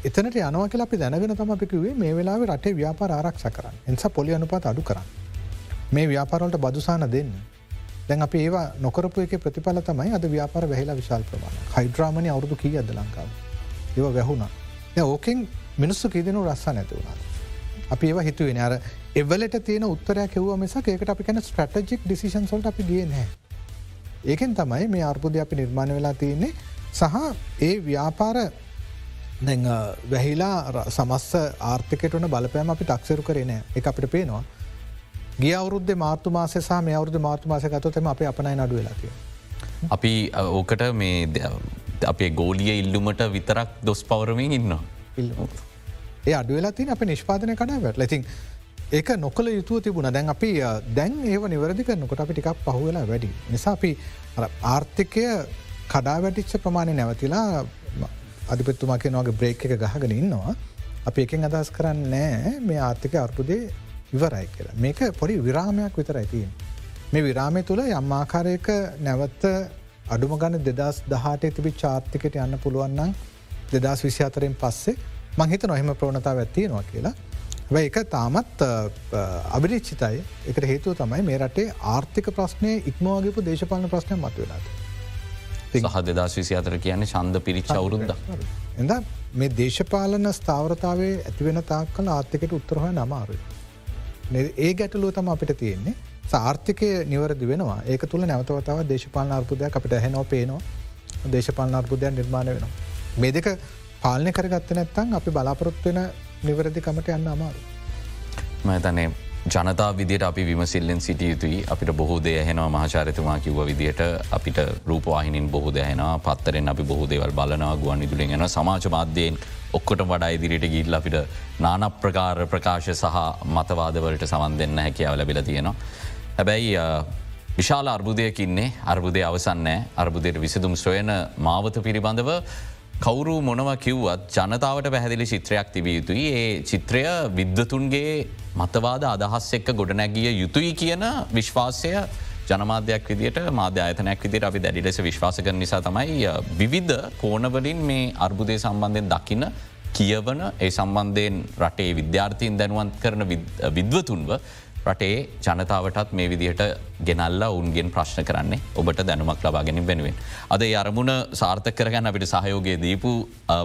එතනට යනවා කියලා අපි දැනගෙන තම අපිකිවේ මේ වෙලා රටේ ව්‍යාපාර ආරක්ෂ කරන්න එනිසා පොලි අනුපාත අඩු කරන්න. මේ ව්‍යාපාරවලට බදුසාන දෙන්න. දැන් අප ඒවා නොකරපු එක ප්‍රතිඵල තමයි අද ව්‍යාපාර වැහිලා විශාල් ප්‍රමාණ හයිඩ්‍රාමණය අවුදු කී අද ලංකාව. ඒව වැැහුණා. ඕකෙන් මිනිස්සු කීදනු රස්සා නැති වුණාද. අපි ඒවා හිතුවෙන අර එවලට තියෙන උත්තරයක් කිව්ව මෙසක් ඒකට අපි කැන ස්ට්‍රටජික් ඩිසිෂන් සොල්ට අපි ගිය නෑ. ඒකෙන් තමයි මේ අර්බුද අපි නිර්මාණ වෙලා තියන්නේ සහ ඒ ව්‍යාපාර වැහිලා සමස්ස ආර්ථකටන බලපෑම අපි තක්සරු කරනෑ එක අපිට පේනවා. ගිය අවුරුද්ධ මාර්තු මාසය සහ මේ අවුරුදු මාර්තු මාස ගතතම අප අපනයි නඩු වෙලාතිය. අපි ඕකට මේ අපේ ගෝලිය ඉල්ලුමට විතරක් දොස් පවරමින් ඉන්න. ඒ අඩුවෙලා තින අප නිෂ්පාදනය කඩාවට ලැතින් ඒක නොකල යුතුව තිබුණ දැන් අපි දැන් ඒව නිවැරදි කරනකොට අපි ටිකක් පහුවෙලා වැඩි. නිසා අපි ආර්ථිකය කඩා වැටිච්ච ප්‍රමාණය නැවතිලා අධිපත්තුමාකෙන වගේ බ්‍රේක් එක ගහගෙන ඉන්නවා. අප එකෙන් අදහස් කරන්න නෑ මේ ආර්ථික අර්පුදේ ඉවරයි කියලා. මේක පොඩි විරාමයක් විතර ඇතින්. මේ විරාමය තුළ යම්මාකාරයක නැවත්ත අඩුම ගන්න දෙදස් දහට තිබි චාර්ථිකට යන්න පුළුවන්නම් දෙදස් විසි අතරෙන් පස්සේ මංහිත නොහෙම ප්‍රවණතාව ඇත්තියෙනවා කියලා. ව එක තාමත් අභිරිච්චිතයි එකට හේතුව තමයි මේ රටේ ආර්ථික ප්‍රශ්නය ඉක්මවාගේපු දේශපාලන ප්‍රශ්නය මත වෙලාද. සහ දෙදස් විසි අතර කියන්නේ ශන්ද පිරිච්ච අවුරුද්ද. එද මේ දේශපාලන ස්ථාවරතාවේ ඇතිවෙන තාක් කල ආර්ථිකට උත්තරහය නමාරුයි. ඒ ගැටලුව තම අපිට තියෙන්නේ. සාර්ථකය නිවරදි වෙනවා. ඒක තුළ නැවතවතාව දේශපාලන අර්පුදයක් අපිට ඇහෙනෝ පේනවා. දේශපාලන අර්පුදයක් නිර්මාණය වෙනවා. මේ දෙක පාලනය කරගත්ත නැත්තන් අපි බලාපොරොත්වෙන නිවැරදිකමට යන්න අමාරු. මතනේ ජනතා විදියට අපි විමසිල්ලෙන් සිටිය යුතුයි. අපිට බොහෝ දයහෙනවා මහචාරතුමා කිව්ව විදියට. අපිට රූපවාහිනින් බොහෝ දයහෙන පත්තරෙන් අපි බොහෝ දේවල් බලනවා ගුවන් ඉදුලින් එන සමාජ මාධ්‍යයෙන් ඔක්කොට වඩා ඉදිරිට ගිල්ල අපිට නාන ප්‍රකාර ප්‍රකාශ සහ මතවාදවලට සවන් දෙන්න හැකියාව ලැබිල තියෙනවා. හැබැයි විශාල අර්බුදයකින්නේ අර්බුදය අවසන්නෑ අර්බුදයට විසිදුම් ස්වයන මාවත පිළිබඳව කවුරු මොනව කිව්වත් ජනතාවට පැහැදිලි චිත්‍රයක් තිබිය යුතුයි. ඒ චිත්‍රය විද්ධතුන්ගේ මතවාද අදහස් එක්ක ගොඩනැගිය යුතුයි කියන විශ්වාසය ජනමාධයක් විදිට මාධ්‍ය අයතනයක් විදිට අපි දැඩි ලෙස විශ්වාස කර නිසා තමයි විවිධ කෝනවලින් මේ අර්බුදය සම්බන්ධයෙන් දකින්න කියවන ඒ සම්බන්ධයෙන් රටේ විද්‍යාර්ථීන් දැනුවන්ත් කරන විද්වතුන්ව රටේ ජනතාවටත් මේ විදිහට ගෙනල්ලා උන්ගෙන් ප්‍රශ්න කරන්නේ ඔබට දැනුමක් ලබාගෙනින් වෙනුවෙන්. අද අරමුණ සාර්ථක කරගන්න අපිට සහයෝගේ දීපු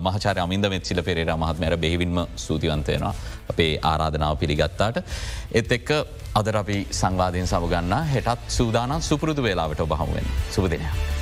මහචාර අමින්ද මෙත්සිල පෙරේර මහත්මර බෙහිවින්ම සූතිවන්තයනවා අපේ ආරාධනාව පිළිගත්තාට. එත් එක්ක අදර අපි සංවාධයෙන් සමගන්න හෙටත් සූදානම් සුපුරුදු වෙලාවට ඔබහමුවෙන් සුපදිනයක්.